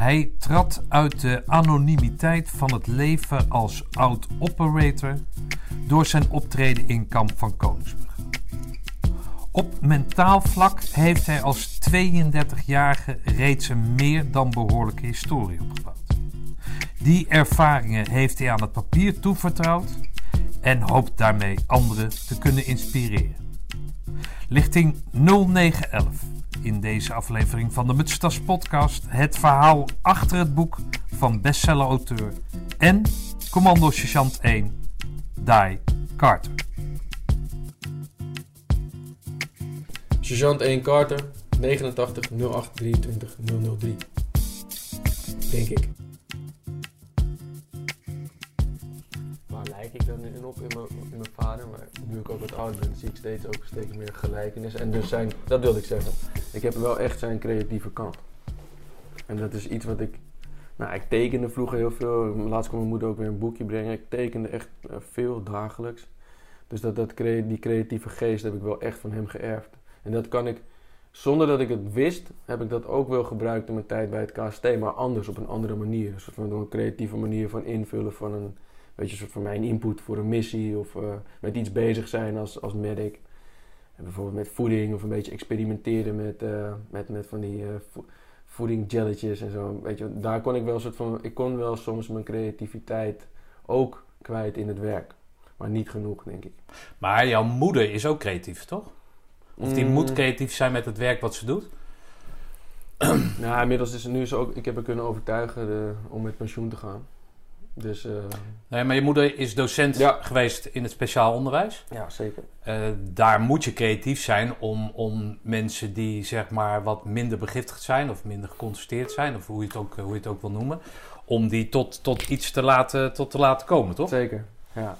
Hij trad uit de anonimiteit van het leven als oud-operator door zijn optreden in Kamp van Koningsbrug. Op mentaal vlak heeft hij als 32-jarige reeds een meer dan behoorlijke historie opgebouwd. Die ervaringen heeft hij aan het papier toevertrouwd en hoopt daarmee anderen te kunnen inspireren. Lichting 0911 in deze aflevering van de Mutstas podcast het verhaal achter het boek van bestseller-auteur en commando sergeant 1 Die Carter. Sergeant 1 Carter, 89 08 23 003. Denk ik. Ik dan in op in mijn, in mijn vader? Maar nu ik ook wat ouder ben, zie ik steeds ook steeds meer gelijkenis. En dus zijn, dat wilde ik zeggen. Ik heb wel echt zijn creatieve kant. En dat is iets wat ik. Nou, ik tekende vroeger heel veel. Laatst kwam mijn moeder ook weer een boekje brengen. Ik tekende echt eh, veel dagelijks. Dus dat, dat, die creatieve geest heb ik wel echt van hem geërfd. En dat kan ik, zonder dat ik het wist, heb ik dat ook wel gebruikt in mijn tijd bij het KST, maar anders, op een andere manier. Een soort van een creatieve manier van invullen van een, weet je, een soort van mijn input voor een missie of eh, met iets bezig zijn als, als medic. En bijvoorbeeld met voeding of een beetje experimenteren met, eh, met, met van die eh vo- voeding jelletjes en zo. Weet je, daar kon ik wel een soort van, ik kon wel soms mijn creativiteit ook kwijt in het werk. Maar niet genoeg, denk ik. Maar jouw moeder is ook creatief, toch? Of die Mm. moet creatief zijn met het werk wat ze doet? Nou, inmiddels is het nu zo ook, ik heb haar kunnen overtuigen de, om met pensioen te gaan. Dus eh, Nee, maar je moeder is docent Ja. geweest in het speciaal onderwijs. ja, zeker. Eh, daar moet je creatief zijn om, om mensen die zeg maar wat minder begiftigd zijn of minder geconstateerd zijn, of hoe je het ook, hoe je het ook wil noemen, om die tot, tot iets te laten, tot te laten komen, toch? Zeker, ja.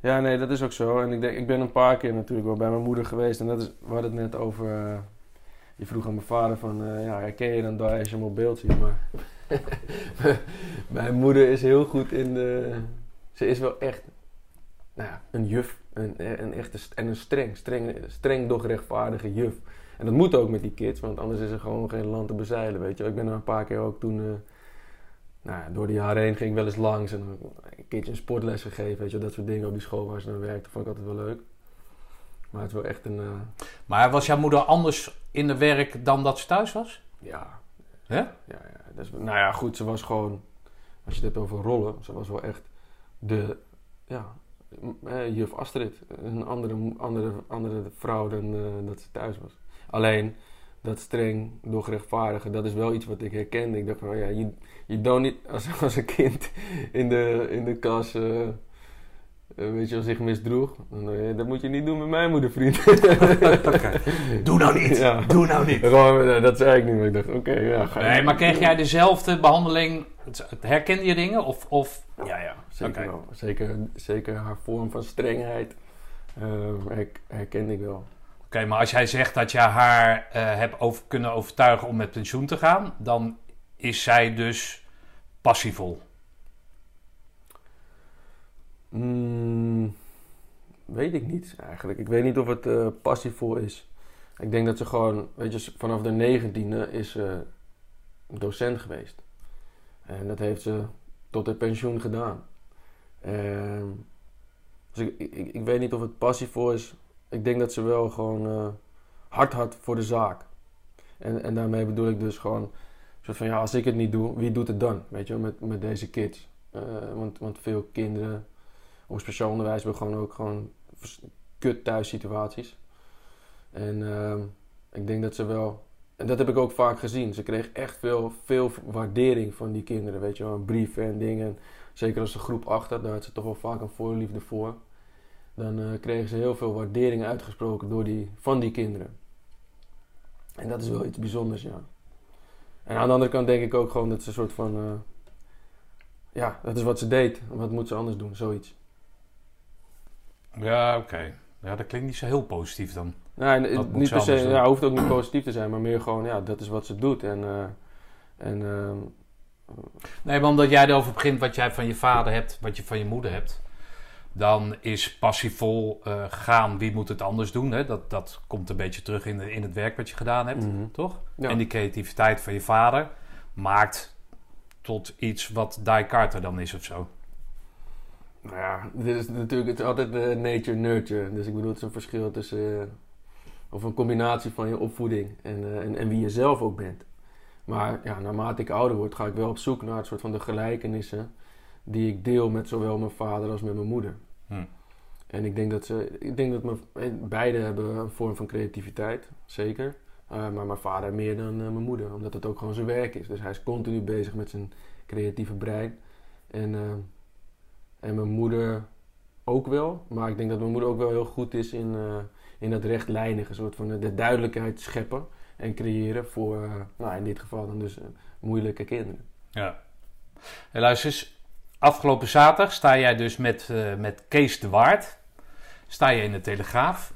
Ja, nee, dat is ook zo. En ik, denk, ik ben een paar keer natuurlijk wel bij mijn moeder geweest. En dat is, we hadden het net over... eh, je vroeg aan mijn vader van... ja, herken je dan daar als je hem op beeld ziet? Maar mijn moeder is heel goed in de... Ze is wel echt nou ja, een juf. Een, een echte, en een streng, streng, streng doch rechtvaardige juf. En dat moet ook met die kids, want anders is er gewoon geen land te bezeilen, weet je. Ik ben er een paar keer ook toen... eh, nou ja, door de jaren heen ging ik wel eens langs en een keertje een sportles gegeven, weet je, dat soort dingen op die school waar ze dan werkte, vond ik altijd wel leuk. Maar het wel echt een, eh, Maar was jouw moeder anders in het werk dan dat ze thuis was? ja, Hè? ja, ja. Nou ja, goed, ze was gewoon, als je het hebt over rollen, ze was wel echt de, ja, eh, juf Astrid. Een andere, andere, andere vrouw dan eh, dat ze thuis was. Alleen, dat streng, doch rechtvaardige, dat is wel iets wat ik herkende. Ik dacht van, ja, je, je doet niet als, een kind in de, in de klas, eh, eh, weet je wel, zich misdroeg. Dan, dat moet je niet doen met mijn moeder, vriend. Doe nou niet! Ja. Doe nou niet! Gewoon, eh, dat zei ik niet, maar ik dacht, oké, ja, ga Nee, maar kreeg jij dezelfde behandeling? Herkende je dingen? Of, of Ja, ja, zeker wel. Zeker, zeker haar vorm van strengheid eh, her- herkende ik wel. Oké, maar als jij zegt dat je haar eh, hebt over, kunnen overtuigen om met pensioen te gaan, dan is zij dus passievol. Mm, weet ik niet eigenlijk. Ik weet niet of het eh, passievol is. Ik denk dat ze gewoon, weet je, vanaf de negentiende is ze docent geweest. En dat heeft ze tot het pensioen gedaan. Ehm, dus ik, ik, weet niet of het passievol is. Ik denk dat ze wel gewoon eh, hard had voor de zaak. En, en daarmee bedoel ik dus gewoon, soort van ja, als ik het niet doe, wie doet het dan? Weet je, met, met deze kids. Eh, want, want veel kinderen op speciaal onderwijs hebben gewoon ook gewoon kut thuissituaties. En ehm, ik denk dat ze wel, en dat heb ik ook vaak gezien, ze kreeg echt veel, veel waardering van die kinderen, weet je wel, brieven en dingen. Zeker als ze groep 8 had, daar had ze toch wel vaak een voorliefde voor. Dan eh, kregen ze heel veel waardering uitgesproken door die, van die kinderen. En dat is wel iets bijzonders, ja. En aan de andere kant denk ik ook gewoon dat ze een soort van... eh, ja, dat is wat ze deed. Wat moet ze anders doen? Zoiets. Ja, oké. Ja, dat klinkt niet zo heel positief dan. Nee, Wat het- moet niet per se, doen? ja, hoeft ook niet positief te zijn, maar meer gewoon, ja, dat is wat ze doet. En, eh, en ehm, Nee, maar omdat jij erover begint wat jij van je vader hebt, wat je van je moeder hebt, dan is passievol eh gaan, wie moet het anders doen? Hè? Dat, dat komt een beetje terug in, de- in het werk wat je gedaan hebt, mhm. toch? Ja. En die creativiteit van je vader, maakt tot iets wat Die Carter dan is of zo. Nou ja, dit is natuurlijk het is altijd de nature-nurture. Dus ik bedoel, het is een verschil tussen... eh, of een combinatie van je opvoeding en, eh, en, en wie je zelf ook bent. Maar ja, naarmate ik ouder word, ga ik wel op zoek naar het soort van de gelijkenissen... die ik deel met zowel mijn vader als met mijn moeder. Hm. En ik denk dat ze... Ik denk dat mijn, eh, beide hebben een vorm van creativiteit, zeker. Eh, maar mijn vader meer dan eh, mijn moeder, omdat het ook gewoon zijn werk is. Dus hij is continu bezig met zijn creatieve brein. En, eh, en mijn moeder ook wel. Maar ik denk dat mijn moeder ook wel heel goed is in, eh, in dat rechtlijnige, soort van de duidelijkheid scheppen en creëren voor, eh, nou in dit geval dan dus eh, moeilijke kinderen. Ja. Hey, luister eens. Afgelopen zaterdag sta jij dus met, met Kees de Waard. Sta je in de Telegraaf.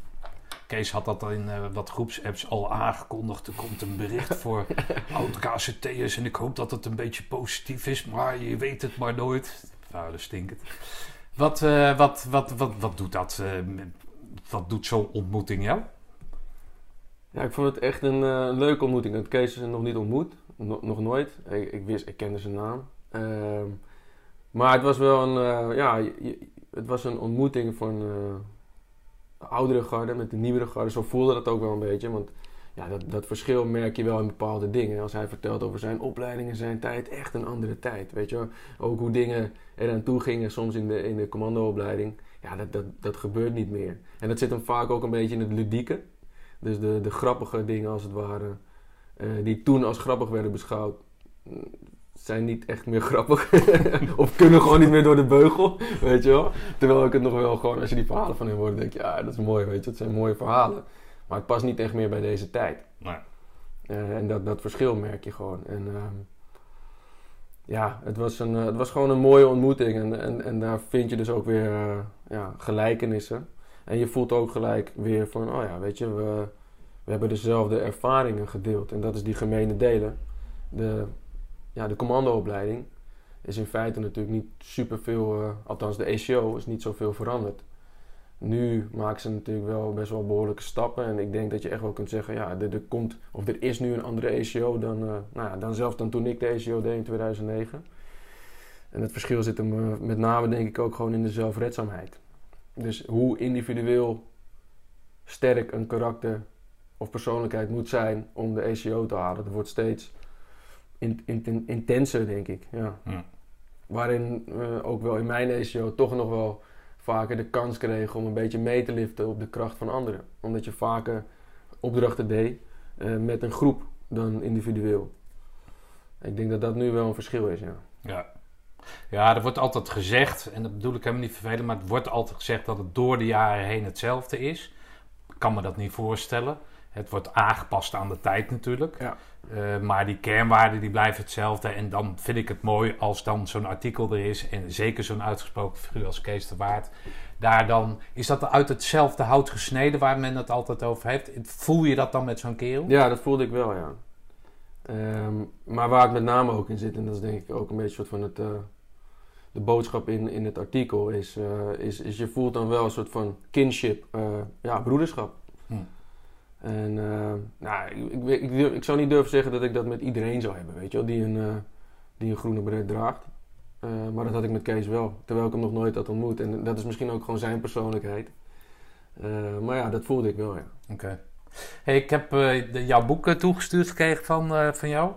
Kees had dat in wat groepsapps al aangekondigd. Er komt een bericht voor oud-KCT'ers. En ik hoop dat het een beetje positief is. Maar je weet het maar nooit. Nou. Wat, eh, wat, wat, wat, wat doet dat? eh, wat doet zo'n ontmoeting jou? Ja, ik vond het echt een eh, leuke ontmoeting. Ik had Kees nog niet ontmoet, no- nog nooit. Ik, wist, ik kende zijn naam. Ehm, maar het was wel een, ja, het was een ontmoeting van de oudere garde met de nieuwere garde. Zo voelde dat ook wel een beetje, want ja, dat, dat verschil merk je wel in bepaalde dingen. Als hij vertelt over zijn opleiding in zijn tijd, echt een andere tijd, weet je. Ook hoe dingen eraan toe gingen soms in de, in de commandoopleiding. Ja, dat, dat, dat gebeurt niet meer. En dat zit hem vaak ook een beetje in het ludieke. Dus de, de grappige dingen als het ware, eh, die toen als grappig werden beschouwd, mm, zijn niet echt meer grappig. of kunnen gewoon niet meer door de beugel, weet je wel. Terwijl ik het nog wel gewoon, als je die verhalen van hem hoort, denk je, ja, dat is mooi, weet je. Het zijn mooie verhalen. Maar het past niet echt meer bij deze tijd. Nou, Eh, en dat, dat verschil merk je gewoon. En ehm, ja, het was, een, eh, het was gewoon een mooie ontmoeting. En, en, en daar vind je dus ook weer eh, ja, gelijkenissen. En je voelt ook gelijk weer van, oh ja, weet je, we, we hebben dezelfde ervaringen gedeeld. En dat is die gemene delen. De, ja, de commandoopleiding is in feite natuurlijk niet superveel, althans de ACO is niet zoveel veranderd. Nu maken ze natuurlijk wel best wel behoorlijke stappen. En ik denk dat je echt wel kunt zeggen, ja, er, er komt, of er is nu een andere ACO dan, eh, nou ja, dan zelf dan toen ik de ACO deed in 2009. En het verschil zit hem eh, met name denk ik ook gewoon in de zelfredzaamheid. Dus hoe individueel sterk een karakter of persoonlijkheid moet zijn om de ACO te halen. Dat wordt steeds in, in- intenser, denk ik. Ja. Ja. Waarin we ook wel in mijn ACO toch nog wel vaker de kans kregen om een beetje mee te liften op de kracht van anderen. Omdat je vaker opdrachten deed eh, met een groep dan individueel. Ik denk dat dat nu wel een verschil is, ja. Ja. ja, er wordt altijd gezegd, en dat bedoel ik helemaal niet vervelend, maar het wordt altijd gezegd dat het door de jaren heen hetzelfde is. Ik kan me dat niet voorstellen. Het wordt aangepast aan de tijd natuurlijk. Ja. Eh, maar die kernwaarden die blijven hetzelfde. En dan vind ik het mooi als dan zo'n artikel er is. En zeker zo'n uitgesproken figuur als Kees de Waard. Daar dan, is dat uit hetzelfde hout gesneden waar men het altijd over heeft? Voel je dat dan met zo'n kerel? Ja, dat voelde ik wel, ja. Ehm, maar waar het met name ook in zit, en dat is denk ik ook een beetje soort van het, eh, de boodschap in, in het artikel, is, eh, is, is je voelt dan wel een soort van kinship, ja, broederschap. Hm. En eh, nou, ik, ik, weet- ik, durf- ik zou niet durven zeggen dat ik dat met iedereen zou hebben, weet je wel, die een, eh, die een groene beret draagt. Eh, maar dat had ik met Kees wel, terwijl ik hem nog nooit had ontmoet. En dat is misschien ook gewoon zijn persoonlijkheid. Maar ja, dat voelde ik wel, ja. Oké. Hey, ik heb de- jouw boek toegestuurd gekregen van, van jou.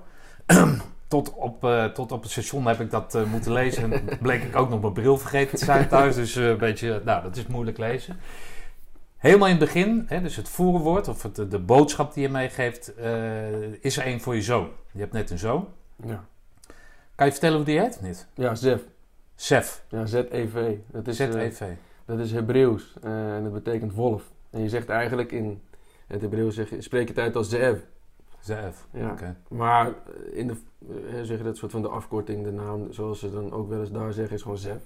tot, op, tot op het station heb ik dat moeten lezen. En bleek ik ook nog mijn bril vergeten te zijn thuis. Dus een beetje, nou, dat is moeilijk lezen. Helemaal in het begin, hè, dus het voorwoord of het, de boodschap die je meegeeft, eh, is er één voor je zoon. Je hebt net een zoon. Ja, Kan je vertellen hoe die heet of niet? ja Zef. Sef, Ja, Z-E-V. Dat is, eh, Z-E-V. dat is Hebreeuws eh, en dat betekent wolf. En je zegt eigenlijk in het Hebreeuws zeg je, spreek je het uit als Zev. Zef, Ja. oké. Maar eh, in de, eh, zeg je dat soort van de afkorting, de naam, zoals ze dan ook wel eens daar zeggen, is gewoon Zev.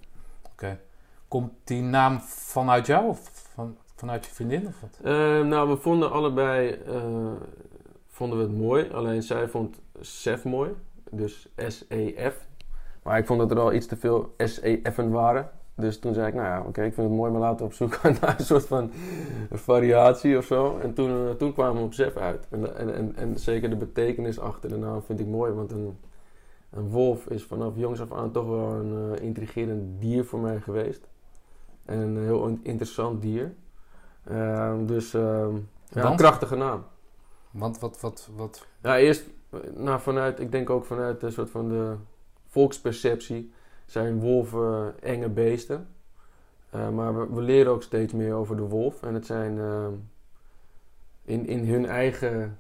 Komt die naam vanuit jou of van, vanuit je vriendin of wat? Eh, nou, we vonden allebei eh, vonden we het mooi. Alleen zij vond Sef mooi. Dus S-E-F. Maar ik vond dat er al iets te veel S-E-F'en waren. Dus toen zei ik, nou ja, oké, ik vind het mooi, maar laten we op zoek gaan naar een soort van variatie of zo. En toen, eh, toen kwamen we op Sef uit. En, en, en, zeker de betekenis achter de naam vind ik mooi. Want een, een wolf is vanaf jongs af aan toch wel een uh, intrigerend dier voor mij geweest. En een heel interessant dier. Ehm, dus ehm, ja, een krachtige naam. Want wat, wat, wat? Ja, eerst nou, vanuit, ik denk ook vanuit een soort van de volksperceptie zijn wolven enge beesten. Uh, maar we, we, leren ook steeds meer over de wolf. En het zijn uh, in, in hun eigen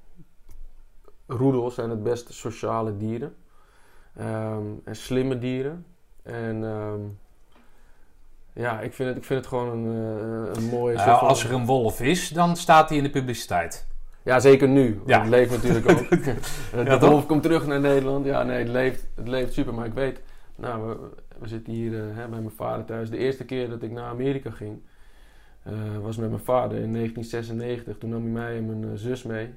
roedel zijn het best sociale dieren. Um, en slimme dieren. En um, ja, ik vind het, ik vind het gewoon een, uh, een mooie... Nou, als er een wolf is, dan staat hij in de publiciteit. Ja, zeker nu. Ja. Het leeft natuurlijk ook. de wolf komt terug naar Nederland. Ja, nee, het leeft, het leeft super. Maar ik weet, nou, we, we zitten hier uh, hè, bij mijn vader thuis. De eerste keer dat ik naar Amerika ging, uh, was met mijn vader in 1996. Toen nam hij mij en mijn zus mee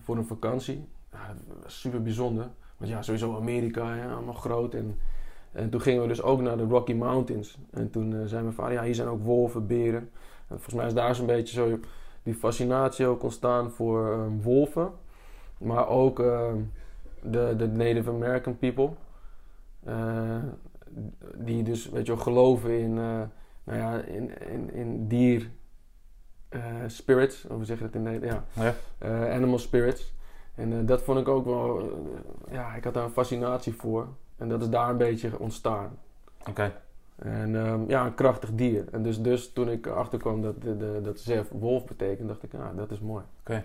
voor een vakantie. Super bijzonder. Want ja, sowieso Amerika, ja, allemaal groot. En, en toen gingen we dus ook naar de Rocky Mountains. En toen zei mijn vader, ja, hier zijn ook wolven, beren. En volgens mij is daar zo'n beetje zo die fascinatie ook ontstaan voor um, wolven. Maar ook uh, de, de Native American people. Uh, die dus, weet je wel, geloven in, uh, nou ja, in, in, in dier spirits. Of we zeggen het in Nederland? Ja. ja. animal spirits. En dat vond ik ook wel, ja, ik had daar een fascinatie voor. En dat is daar een beetje ontstaan. Oké. En um, ja, een krachtig dier. En dus, dus toen ik achterkwam dat, de, de, dat Zef wolf betekent, dacht ik, ja, dat is mooi. Oké.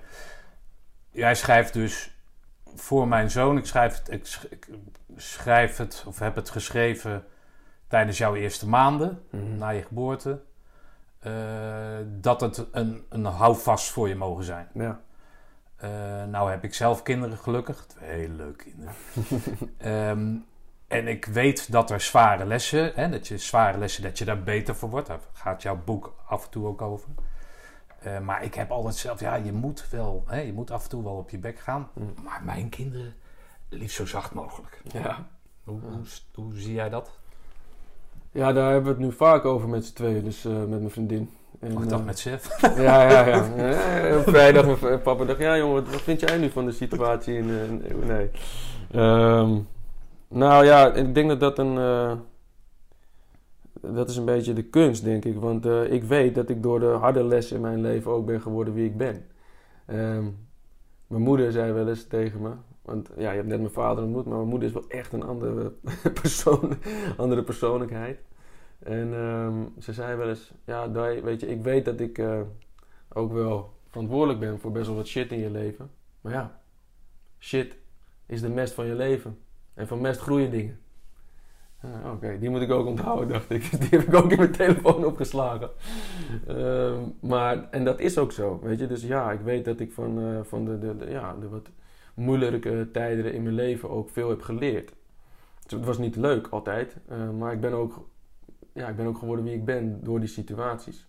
Jij schrijft dus voor mijn zoon, ik schrijf, het, ik, schrijf het, of heb het geschreven tijdens jouw eerste maanden mm na je geboorte. Uh, dat het een, een houvast voor je mogen zijn. Ja. Uh, nou heb ik zelf kinderen gelukkig. Twee hele leuke kinderen. um, En ik weet dat er zware lessen, hè, dat je zware lessen, dat je daar beter voor wordt. Daar gaat jouw boek af en toe ook over. Uh, maar ik heb altijd zelf, ja, je moet wel, hè, je moet af en toe wel op je bek gaan. Mm. Maar mijn kinderen, liefst zo zacht mogelijk. Ja. Hoe, hoe, hoe, zie jij dat? Ja, daar hebben we het nu vaak over met z'n tweeën, dus uh, met mijn vriendin. En, oh, ik dacht uh, met chef. Ja, ja, ja. ja vrijdag, mijn papa dacht, ja jongen, wat vind jij nu van de situatie? In, nee. Um, nou ja, ik denk dat dat een. Uh, dat is een beetje de kunst, denk ik. Want uh, ik weet dat ik door de harde lessen in mijn leven ook ben geworden wie ik ben. Um, mijn moeder zei wel eens tegen me. Want ja, je hebt net mijn vader ontmoet, maar mijn moeder is wel echt een andere persoon, andere persoonlijkheid. En um, ze zei wel eens: Ja, Dai, weet je, ik weet dat ik uh, ook wel verantwoordelijk ben voor best wel wat shit in je leven. Maar ja, shit is de mest van je leven. En van mest groeien dingen. Uh, Oké, die moet ik ook onthouden, dacht ik. Die heb ik ook in mijn telefoon opgeslagen. Uh, maar, en dat is ook zo, weet je. Dus ja, ik weet dat ik van, uh, van de, de, ja, de wat moeilijke tijden in mijn leven ook veel heb geleerd. Dus het was niet leuk altijd, uh, maar ik ben, ook, ja, ik ben ook geworden wie ik ben door die situaties.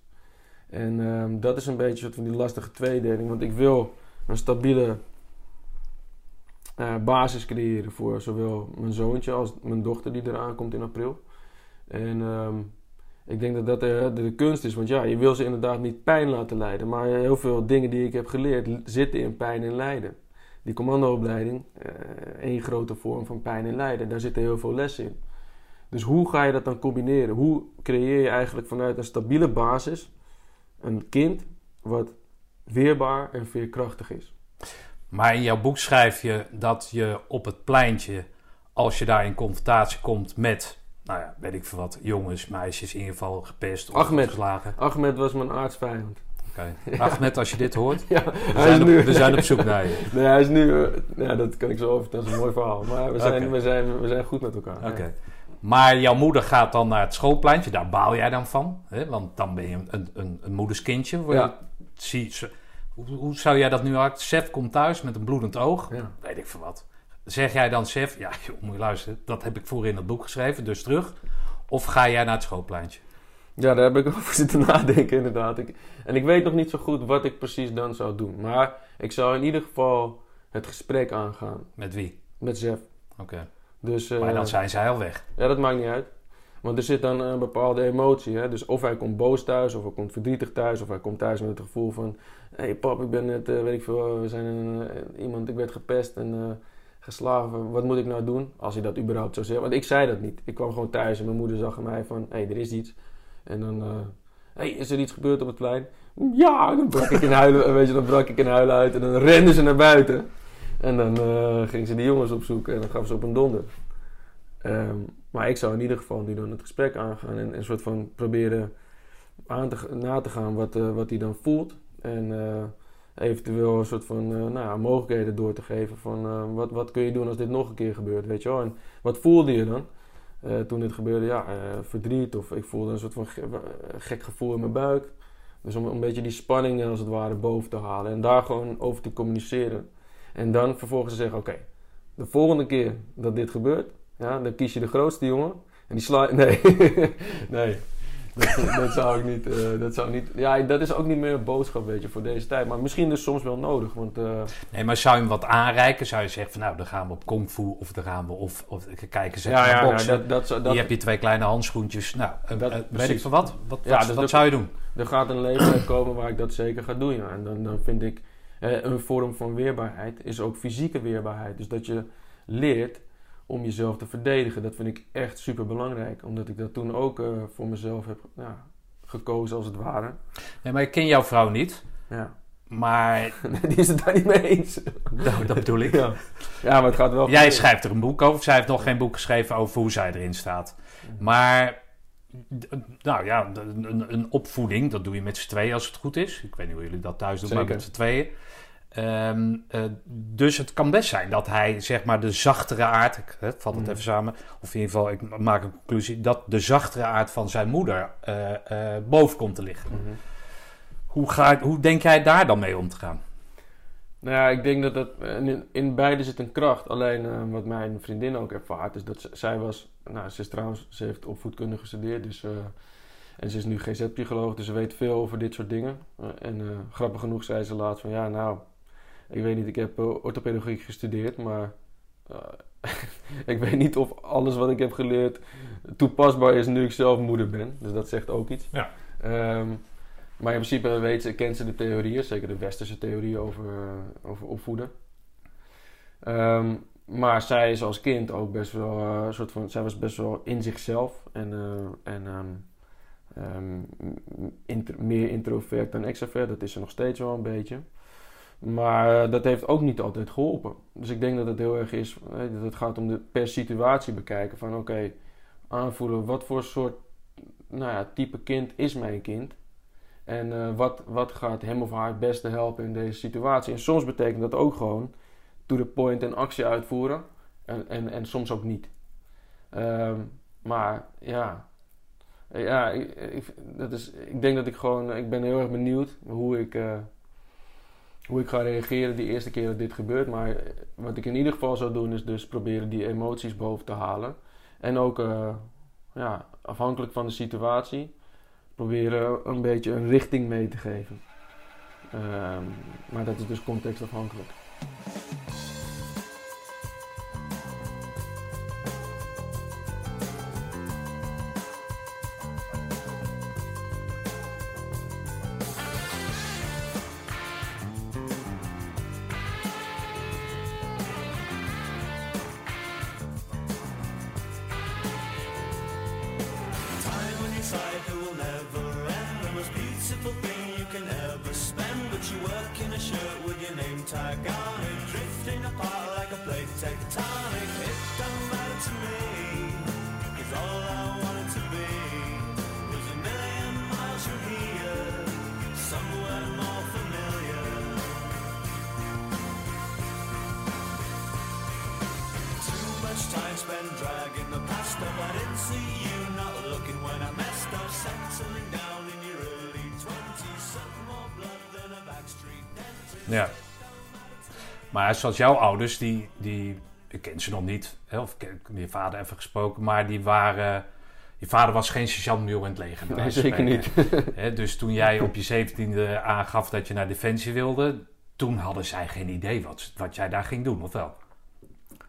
En ehm, dat is een beetje soort van die lastige tweedeling. Want ik wil een stabiele uh, basis creëren voor zowel mijn zoontje als mijn dochter die eraan komt in april. En um, ik denk dat dat de, de, kunst is, want ja, je wil ze inderdaad niet pijn laten lijden. Maar heel veel dingen die ik heb geleerd zitten in pijn en lijden. Die commandoopleiding, uh, één grote vorm van pijn en lijden, daar zitten heel veel lessen in. Dus hoe ga je dat dan combineren? Hoe creëer je eigenlijk vanuit een stabiele basis een kind wat weerbaar en veerkrachtig is? Maar in jouw boek schrijf je dat je op het pleintje, als je daar in confrontatie komt met, nou ja, weet ik veel wat, jongens, meisjes, in ieder geval gepest of Ahmed. geslagen. Ahmed was mijn aardsvijand. Oké. Okay. Ahmed, als je dit hoort, ja, we, zijn op, nu, we zijn op zoek naar je. Nee, hij is nu, uh, ja, dat kan ik zo over, dat is een mooi verhaal. Maar we zijn, okay. we zijn, we zijn goed met elkaar. Oké. Okay. Maar jouw moeder gaat dan naar het schoolpleintje, daar baal jij dan van. Hè? Want dan ben je een, een, een moederskindje. Ja. Zie, hoe, hoe zou jij dat nu uit? Chef komt thuis met een bloedend oog. Ja. Weet ik veel wat. Zeg jij dan, chef, ja, joh, moet je luisteren. Dat heb ik voor in het boek geschreven, dus terug. Of ga jij naar het schoolpleintje? Ja, daar heb ik over zitten nadenken, inderdaad. Ik, en ik weet nog niet zo goed wat ik precies dan zou doen. Maar ik zou in ieder geval het gesprek aangaan. Met wie? Met Zef. Oké. Dus, uh, maar dan zijn zij al weg. Ja, dat maakt niet uit. Want er zit dan een bepaalde emotie. Hè? Dus of hij komt boos thuis, of hij komt verdrietig thuis, of hij komt thuis met het gevoel van: hey pap, ik ben net, uh, weet ik veel, we zijn een, uh, iemand, ik werd gepest en uh, geslagen. Wat moet ik nou doen? Als hij dat überhaupt zou zeggen. Want ik zei dat niet. Ik kwam gewoon thuis en mijn moeder zag aan mij van... Hé, hey, er is iets. En dan... Hé, hey, is er iets gebeurd op het plein? Ja, dan brak ik in huilen, weet je, dan brak ik in huilen uit. En dan renden ze naar buiten. En dan uh, gingen ze die jongens opzoeken en dan gaven ze op een donder. Um, maar ik zou in ieder geval nu dan het gesprek aangaan en een soort van proberen aan te, na te gaan wat, wat hij dan voelt. En uh, eventueel een soort van uh, nou, mogelijkheden door te geven van wat, wat kun je doen als dit nog een keer gebeurt, weet je wel. En wat voelde je dan toen dit gebeurde? Ja, verdriet of ik voelde een soort van gek gevoel in mijn buik. Dus om een beetje die spanning als het ware boven te halen en daar gewoon over te communiceren. En dan vervolgens te zeggen, oké, de volgende keer dat dit gebeurt, ja, dan kies je de grootste jongen. En die sla... Nee, nee. Dat, dat, zou ik niet, uh, dat zou niet... Ja, dat is ook niet meer een boodschap, weet je, voor deze tijd. Maar misschien dus soms wel nodig, want... Uh... Nee, maar zou je hem wat aanreiken? Zou je zeggen van, nou, dan gaan we op kung fu of dan gaan we... Of, of kijken, zeg ja, ja, boksen. Ja, dat, dat, dat, Hier heb je twee kleine handschoentjes. Nou, dat, uh, weet ik van wat? Wat, ja, wat, dus wat zou je doen? Er gaat een leeftijd komen waar ik dat zeker ga doen, ja. En dan, dan vind ik... een vorm van weerbaarheid is ook fysieke weerbaarheid. Dus dat je leert om jezelf te verdedigen. Dat vind ik echt super belangrijk. Omdat ik dat toen ook uh, voor mezelf heb ja, gekozen, als het ware. Nee, maar ik ken jouw vrouw niet. Ja. Maar... Die is het daar niet mee eens. Nou, dat bedoel ik. Ja. ja, maar het gaat wel... Jij schrijft er een boek over. Zij heeft nog geen boek geschreven over hoe zij erin staat. Maar... Nou ja, een, een opvoeding, dat doe je met z'n tweeën als het goed is. Ik weet niet hoe jullie dat thuis doen, maar met z'n tweeën. Um, uh, dus het kan best zijn dat hij, zeg maar, de zachtere aard, ik hè, vat het mm. even samen, of in ieder geval, ik maak een conclusie, dat de zachtere aard van zijn moeder uh, uh, boven komt te liggen. Mm -hmm. hoe, ga, hoe denk jij daar dan mee om te gaan? Nou ja, ik denk dat het in, in beide zit een kracht. Alleen wat mijn vriendin ook ervaart, is dat zij was, nou, ze is trouwens, ze heeft opvoedkunde gestudeerd, dus. En ze is nu GZ-psycholoog, dus ze weet veel over dit soort dingen. en grappig genoeg zei ze laatst van ja, nou, ik weet niet, ik heb uh, orthopedagogiek gestudeerd, maar uh, ik weet niet of alles wat ik heb geleerd toepasbaar is nu ik zelf moeder ben. Dus dat zegt ook iets. Ja. Um, maar in principe weet ze, kent ze de theorieën, zeker de westerse theorieën over, uh, over opvoeden. Um, maar zij is als kind ook best wel soort van, zij was best wel in zichzelf en, en um, um, inter, meer introvert dan extrovert. Dat is ze nog steeds wel een beetje. Maar eh, dat heeft ook niet altijd geholpen. Dus ik denk dat het heel erg is, dat het gaat om de per situatie bekijken. Van oké, aanvoelen wat voor soort nou ja, type kind is mijn kind. En uh, wat, wat gaat hem of haar het beste helpen in deze situatie. En soms betekent dat ook gewoon to the point en actie uitvoeren. En, en, en soms ook niet. Um, maar ja, ja ik, dat is, ik denk dat ik gewoon, ik ben heel erg benieuwd hoe ik... hoe ik ga reageren die eerste keer dat dit gebeurt. Maar wat ik in ieder geval zou doen is dus proberen die emoties boven te halen. En ook uh, ja, afhankelijk van de situatie proberen een beetje een richting mee te geven. Um, maar dat is dus contextafhankelijk. never end. The most beautiful thing you can ever spend. But you work in a shirt with your name tag on it. Drifting apart like a plate tectonic. It don't matter to me. Cause all I wanted to be. Was a million miles from here. Somewhere more familiar. Too much time spent dragging the past up I didn't see you Ja. Maar zoals jouw ouders, die, die ik ken ze nog niet, hè, of ik heb je vader even gesproken, maar die waren. Je vader was geen sergeant in het leger. Nee, zeker niet. dus toen jij op je zeventiende aangaf dat je naar Defensie wilde, toen hadden zij geen idee wat, wat jij daar ging doen, of wel?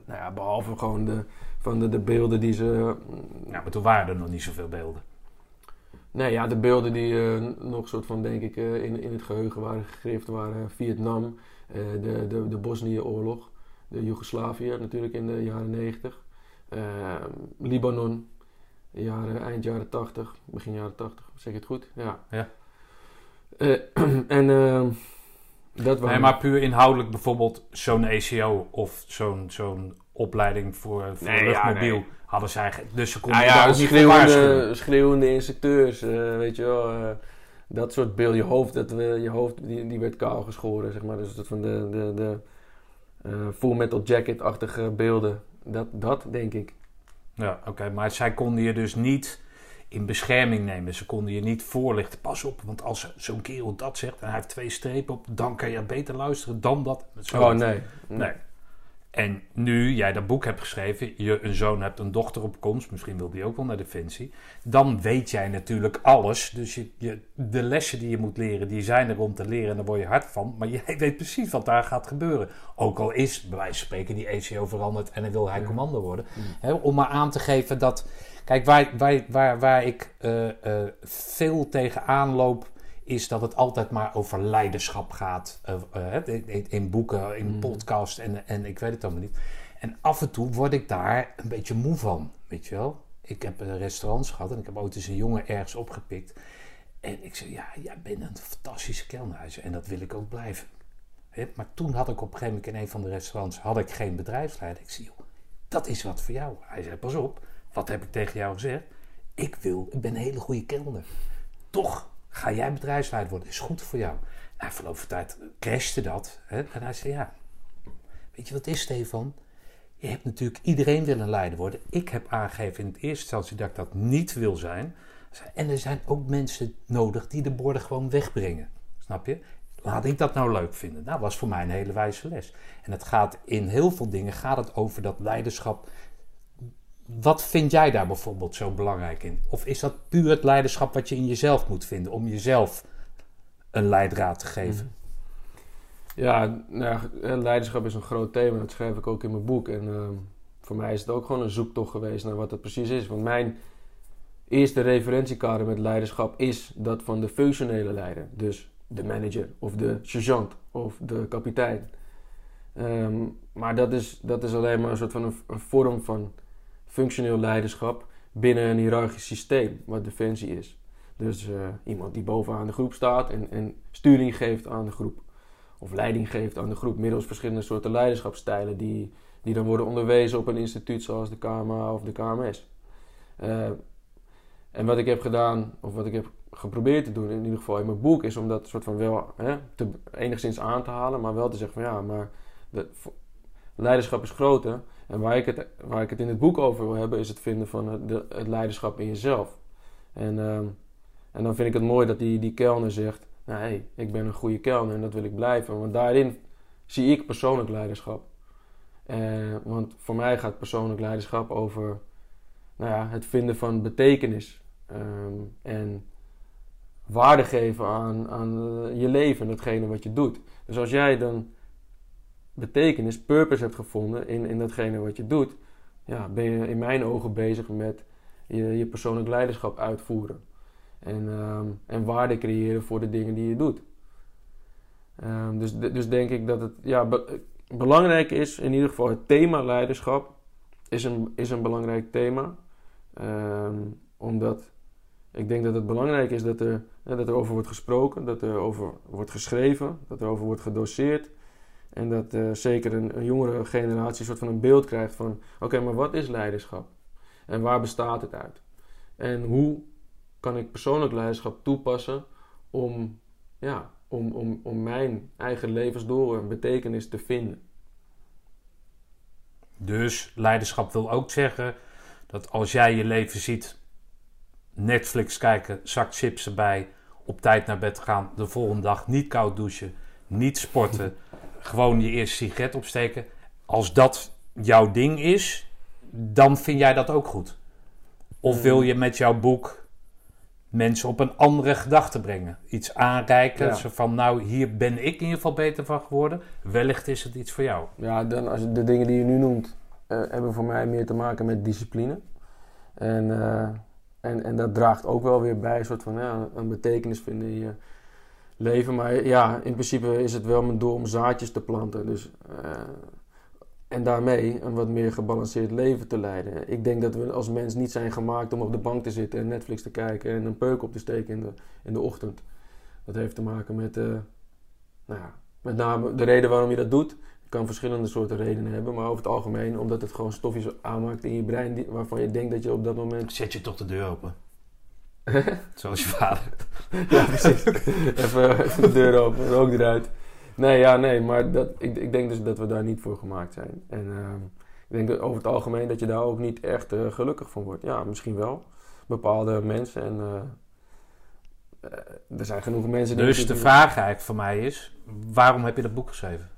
Nou ja, behalve gewoon de, van de, de beelden die ze... Ja, maar toen waren er nog niet zoveel beelden. Nee, ja, de beelden die uh, nog soort van, denk ik, uh, in, in het geheugen waren gegrift waren Vietnam, uh, de, de, de Bosnië-oorlog. de Joegoslavië natuurlijk in de jaren 90. Ehm, Libanon, jaren, eind jaren 80, begin jaren 80, zeg je het goed? Ja. Ja. Eh, en dat waren... Nee, maar puur inhoudelijk bijvoorbeeld zo'n ECO of zo'n zo'n opleiding voor, voor Nee, ja, luchtmobiel nee. hadden zij... Dus ze konden Nou ja, ook niet waarschuwen. schreeuwende, schreeuwende instructeurs, eh, weet je wel. eh, dat soort beeld, je hoofd, dat, we- je hoofd die, die werd kaal geschoren, zeg maar. Dus dat van de, de, de eh, Full Metal Jacket-achtige beelden. Dat, dat denk ik. Ja, oké. Maar zij konden je dus niet in bescherming nemen. Ze konden je niet voorlichten. Pas op, want als zo'n kerel dat zegt en hij heeft twee strepen op, dan kan je beter luisteren dan dat. Oh, nee. Nee. En nu jij dat boek hebt geschreven, je een zoon hebt, een dochter op komst, misschien wil die ook wel naar Defensie, dan weet jij natuurlijk alles. Dus je, je, de lessen die je moet leren, die zijn er om te leren en daar word je hard van. Maar jij weet precies wat daar gaat gebeuren. Ook al is, bij wijze van spreken, die ECO veranderd en dan wil hij Ja. commando worden. Om maar aan te geven dat. Kijk, waar, waar, waar, waar ik eh, eh, veel tegenaan loop, is dat het altijd maar over leiderschap gaat. eh, eh, in, boeken, in Mm. podcasts en, en ik weet het allemaal niet. En af en toe word ik daar een beetje moe van, weet je wel. Ik heb eh, restaurants gehad en ik heb ooit eens een jongen ergens opgepikt. En ik zei, ja, jij bent een fantastische kelnerhuizer en dat wil ik ook blijven. Maar toen had ik op een gegeven moment in een van de restaurants had ik geen bedrijfsleider. Ik zei, joh, dat is wat voor jou. Hij zei, pas op, wat heb ik tegen jou gezegd? Ik wil, ik ben een hele goede kelner. Toch ga jij bedrijfsleider worden, is goed voor jou. Na verloop van tijd crashte dat. Hè? En hij zei, ja, weet je wat is Stefan? Je hebt natuurlijk, iedereen wil een leider worden. Ik heb aangegeven in het eerste instantie dat ik dat niet wil zijn. En er zijn ook mensen nodig die de borden gewoon wegbrengen. Snap je? Laat ik dat nou leuk vinden? Nou, was voor mij een hele wijze les. En het gaat in heel veel dingen gaat het over dat leiderschap. Wat vind jij daar bijvoorbeeld zo belangrijk in? Of is dat puur het leiderschap wat je in jezelf moet vinden om jezelf een leidraad te geven? Ja, nou eh, leiderschap is een groot thema. Dat schrijf ik ook in mijn boek. En ehm, voor mij is het ook gewoon een zoektocht geweest naar wat het precies is. Want mijn eerste referentiekader met leiderschap is dat van de functionele leider. Dus de manager of de sergeant of de kapitein. Ehm, maar dat is, dat is alleen maar een soort van een, een vorm van functioneel leiderschap binnen een hiërarchisch systeem, wat defensie is. Dus eh, iemand die bovenaan de groep staat en, en sturing geeft aan de groep. Of leiding geeft aan de groep middels verschillende soorten leiderschapsstijlen die, die dan worden onderwezen op een instituut zoals de KMA of de KMS. Eh, en wat ik heb gedaan, of wat ik heb geprobeerd te doen, in ieder geval in mijn boek, is om dat soort van wel hè, te, enigszins aan te halen, maar wel te zeggen van ja, maar de, leiderschap is groter. En waar ik, het, waar ik het in het boek over wil hebben, is het vinden van het, de, het leiderschap in jezelf. En, ehm, en dan vind ik het mooi dat die, die kelner zegt, nou ik ben een goede kelner en dat wil ik blijven. Want daarin zie ik persoonlijk leiderschap. Eh, want voor mij gaat persoonlijk leiderschap over nou ja, het vinden van betekenis. ehm, en waarde geven aan, aan je leven en datgene wat je doet. Dus als jij dan betekenis, purpose hebt gevonden in, in datgene wat je doet, ja, ben je in mijn ogen bezig met je, je persoonlijk leiderschap uitvoeren. En, ehm, en waarde creëren voor de dingen die je doet. Ehm, dus, dus denk ik dat het ja, be- belangrijk is, in ieder geval het thema leiderschap is een, is een belangrijk thema. Ehm, omdat ik denk dat het belangrijk is dat er, dat er over wordt gesproken, dat er over wordt geschreven, dat er over wordt gedoseerd. En dat eh, zeker een, jongere generatie een soort van een beeld krijgt van... Oké, maar wat is leiderschap? En waar bestaat het uit? En hoe kan ik persoonlijk leiderschap toepassen om, ja, om, om, om mijn eigen levensdoel en betekenis te vinden? Dus leiderschap wil ook zeggen dat als jij je leven ziet, Netflix kijken, zak chips erbij, op tijd naar bed gaan, de volgende dag niet koud douchen, niet sporten, gewoon je eerste sigaret opsteken. Als dat jouw ding is, dan vind jij dat ook goed. Of wil je met jouw boek mensen op een andere gedachte brengen? Iets aanreiken, Ja. zo van nou, hier ben ik in ieder geval beter van geworden. Wellicht is het iets voor jou. Ja, dan als de dingen die je nu noemt, eh, hebben voor mij meer te maken met discipline. En, eh, en, en dat draagt ook wel weer bij, een soort van ja, een betekenis vinden in je leven. Maar ja, in principe is het wel mijn doel om zaadjes te planten. Dus eh, en daarmee een wat meer gebalanceerd leven te leiden. Ik denk dat we als mens niet zijn gemaakt om op de bank te zitten en Netflix te kijken en een peuk op te steken in de, in de ochtend. Dat heeft te maken met, uh, nou ja, met name de reden waarom je dat doet. Je kan verschillende soorten redenen hebben, maar over het algemeen omdat het gewoon stofjes aanmaakt in je brein waarvan je denkt dat je op dat moment. Zet je toch de deur open? Zoals je vader. ja, precies. even, even, de deur open, rook eruit. Nee, ja, nee, maar dat, ik, ik denk dus dat we daar niet voor gemaakt zijn. En uh, ik denk over het algemeen dat je daar ook niet echt uh, gelukkig van wordt. Ja, misschien wel. Bepaalde mensen en uh, er zijn genoeg mensen die... Dus de vraag eigenlijk voor mij is, waarom heb je dat boek geschreven?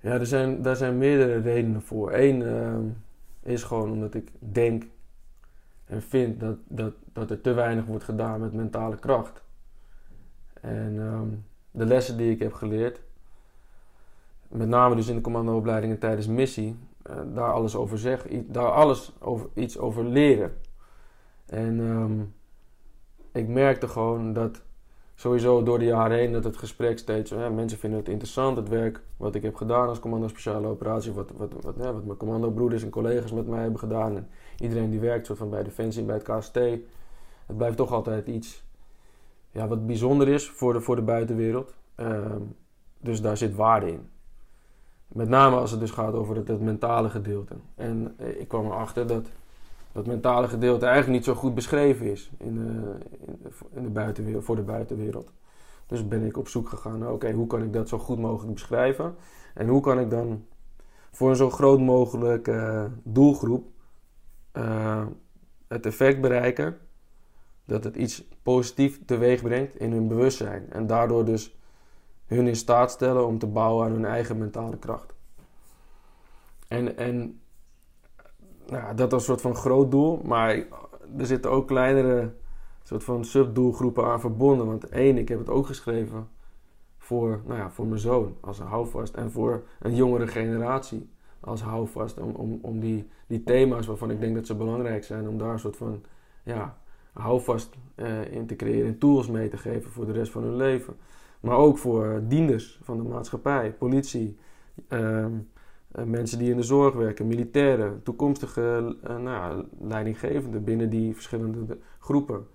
Ja, er zijn, daar zijn meerdere redenen voor. Eén ehm, is gewoon omdat ik denk en vind dat, dat, dat er te weinig wordt gedaan met mentale kracht. En um, de lessen die ik heb geleerd, met name dus in de commandoopleidingen tijdens missie, uh, daar alles over zeg, daar alles over, iets over leren. En um, ik merkte gewoon dat sowieso door de jaren heen dat het gesprek steeds, hè, mensen vinden het interessant, het werk wat ik heb gedaan als commando speciale operatie, wat, wat, wat, wat mijn commandobroeders en collega's met mij hebben gedaan. Iedereen die werkt soort van bij Defensie, bij het KST, het blijft toch altijd iets ja, wat bijzonder is voor de, voor de buitenwereld. Ehm, dus daar zit waarde in. Met name als het dus gaat over het, het mentale gedeelte. En eh, ik kwam erachter dat dat mentale gedeelte eigenlijk niet zo goed beschreven is in de, in de buitenwereld, voor de buitenwereld. Dus ben ik op zoek gegaan naar, oké, hoe kan ik dat zo goed mogelijk beschrijven? En hoe kan ik dan voor een zo groot mogelijk uh, doelgroep uh, het effect bereiken dat het iets positiefs teweeg brengt in hun bewustzijn. En daardoor dus hun in staat stellen om te bouwen aan hun eigen mentale kracht. En, en nou, dat is een soort van groot doel, maar er zitten ook kleinere soort van subdoelgroepen aan verbonden. Want één, ik heb het ook geschreven voor, nou ja, voor mijn zoon als een houvast en voor een jongere generatie als houvast. Om, om, om die, die thema's waarvan ik denk dat ze belangrijk zijn, om daar een soort van ja, houvast uh, in te creëren en tools mee te geven voor de rest van hun leven. Maar ook voor dienders van de maatschappij, politie, ehm, eh, mensen die in de zorg werken, militairen, toekomstige uh, nou, leidinggevenden binnen die verschillende groepen.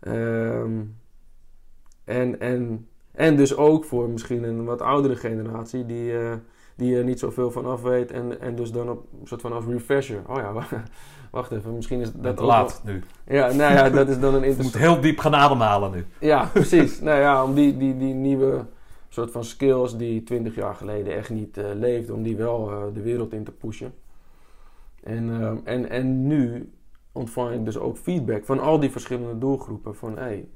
Ehm, en, en, en dus ook voor misschien een wat oudere generatie die, die er niet zoveel van af weet en, en dus dan op een soort van als refresher. Oh ja, wacht even, misschien is dat laat nu. Ja, nou ja, dat is dan een interessant... Je moet heel diep gaan ademhalen nu. Ja, precies. nou ja, om die, die, die nieuwe soort van skills die 20 jaar geleden echt niet uh, leefden, om die wel uh, de wereld in te pushen. En, uh, en, en nu ontvang ik dus ook feedback van al die verschillende doelgroepen. Van hey,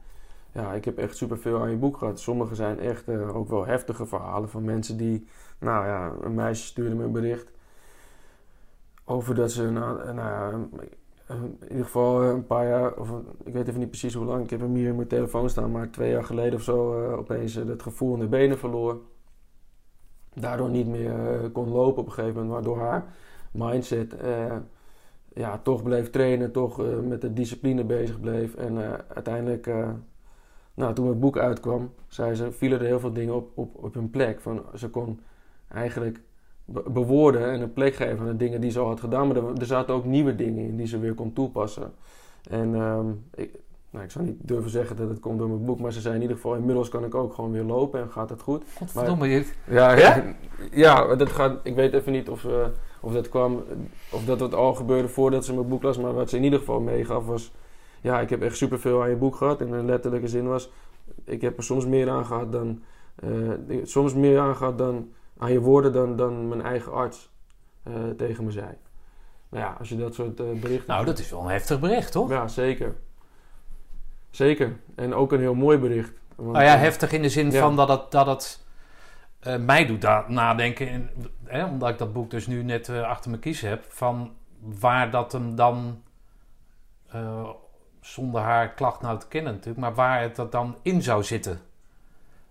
ja, ik heb echt superveel aan je boek gehad. Sommige zijn echt ook wel heftige verhalen van mensen die, nou ja, een meisje stuurde me een bericht over dat ze, nou, nou ja, in ieder geval een paar jaar, of ik weet even niet precies hoe lang, ik heb hem hier in mijn telefoon staan, maar twee jaar geleden of zo uh, opeens uh, het gevoel in de benen verloor. Daardoor niet meer kon lopen op een gegeven moment, waardoor haar mindset ja, toch bleef trainen, toch met de discipline bezig bleef. En uiteindelijk, nou, toen het boek uitkwam, zei ze, vielen er heel veel dingen op, op, op hun plek. Van, ze kon eigenlijk bewoorden en een plek geven aan de dingen die ze al had gedaan. Maar er, er zaten ook nieuwe dingen in die ze weer kon toepassen. En um, ik, nou, ik zou niet durven zeggen dat het komt door mijn boek, maar ze zei in ieder geval: inmiddels kan ik ook gewoon weer lopen en gaat het goed. Godverdomme, je. Ja, ja? ja, dat gaat, ik weet even niet of, uh, of dat kwam, of dat het al gebeurde voordat ze mijn boek las, maar wat ze in ieder geval meegaf was: ja, ik heb echt superveel aan je boek gehad. En een letterlijke zin was: ik heb er soms meer aan gehad dan, uh, soms meer aan gehad dan aan je woorden dan, dan mijn eigen arts uh, tegen me zei. Nou ja, als je dat soort uh, berichten... Nou, dat is wel een heftig bericht, toch? Ja, zeker. Zeker. En ook een heel mooi bericht. Want, nou ja, heftig in de zin ja. van dat het, dat het mij doet nadenken... In, hè, omdat ik dat boek dus nu net achter mijn kies heb... van waar dat hem dan... zonder haar klacht nou te kennen natuurlijk... maar waar het dat dan in zou zitten.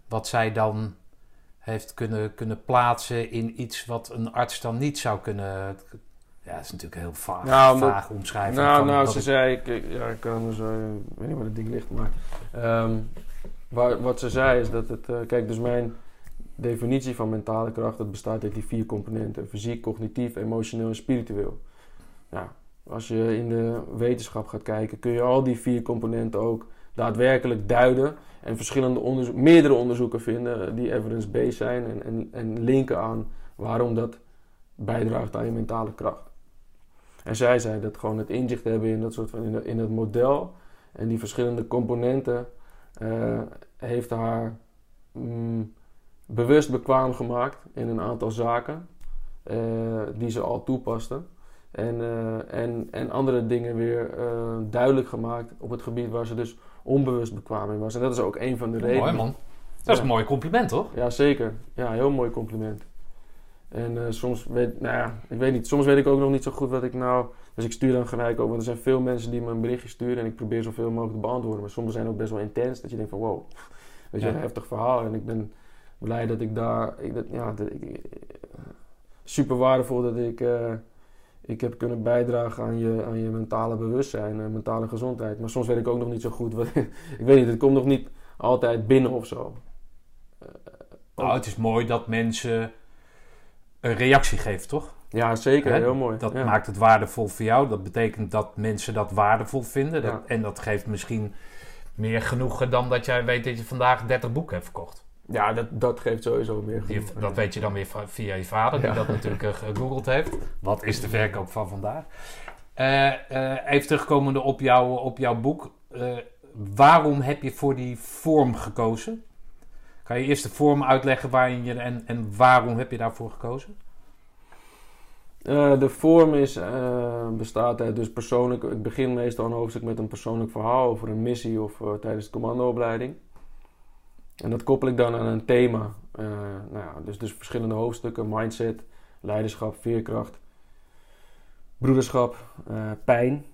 Wat zij dan heeft kunnen, kunnen plaatsen in iets wat een arts dan niet zou kunnen. Ja, dat is natuurlijk heel vaag, nou, vaag omschrijven. Nou, nou ze zei, ik, ja, ik kan weet niet waar het ding ligt, maar um, waar, wat ze zei is dat het, uh, kijk, dus mijn, definitie van mentale kracht, dat bestaat uit die vier componenten: fysiek, cognitief, emotioneel en spiritueel. Ja, als je in de wetenschap gaat kijken, kun je al die vier componenten ook daadwerkelijk duiden en verschillende onderzoek, meerdere onderzoeken vinden die evidence-based zijn en, en, en linken aan waarom dat bijdraagt aan je mentale kracht. En zij zei dat gewoon het inzicht hebben in dat soort van in, het model en die verschillende componenten uh, heeft haar mm, bewust bekwaam gemaakt in een aantal zaken uh, die ze al toepaste. En, uh, en, en andere dingen weer duidelijk gemaakt op het gebied waar ze dus onbewust bekwaam in was. En dat is ook een van de redenen. Mooi man. Dat is een mooi compliment, toch? Ja, zeker. Ja, heel mooi compliment. En uh, soms weet, nou ja, ik weet niet, soms weet ik ook nog niet zo goed wat ik nou. Dus ik stuur dan gelijk ook, want er zijn veel mensen die me een berichtje sturen en ik probeer zoveel mogelijk te beantwoorden. Maar sommige zijn ook best wel intens, dat je denkt van wow, weet je, ja. een heftig verhaal. En ik ben blij dat ik daar, ik, dat, ja, dat, ik, super waardevol dat ik, uh, ik heb kunnen bijdragen aan je, aan je mentale bewustzijn en mentale gezondheid. Maar soms weet ik ook nog niet zo goed, wat, ik weet niet, het komt nog niet altijd binnen of zo. Uh, nou, het is mooi dat mensen een reactie geeft, toch? Ja, zeker. Heel mooi. Dat maakt het waardevol voor jou. Dat betekent dat mensen dat waardevol vinden. Dat, En dat geeft misschien meer genoegen dan dat jij weet dat je vandaag 30 boeken hebt verkocht. Ja, dat, dat geeft sowieso meer genoegen. dat weet je dan weer via je vader, die dat natuurlijk uh, gegoogeld heeft. Wat is de verkoop van vandaag? Uh, uh, even terugkomende op, jou, op jouw boek. waarom heb je voor die vorm gekozen? Kan je eerst de vorm uitleggen waarin je en, en waarom heb je daarvoor gekozen? De vorm is, bestaat uit dus persoonlijk. Ik begin meestal een hoofdstuk met een persoonlijk verhaal over een missie of tijdens de commandoopleiding. En dat koppel ik dan aan een thema. nou ja, dus, dus verschillende hoofdstukken: mindset, leiderschap, veerkracht, broederschap, pijn.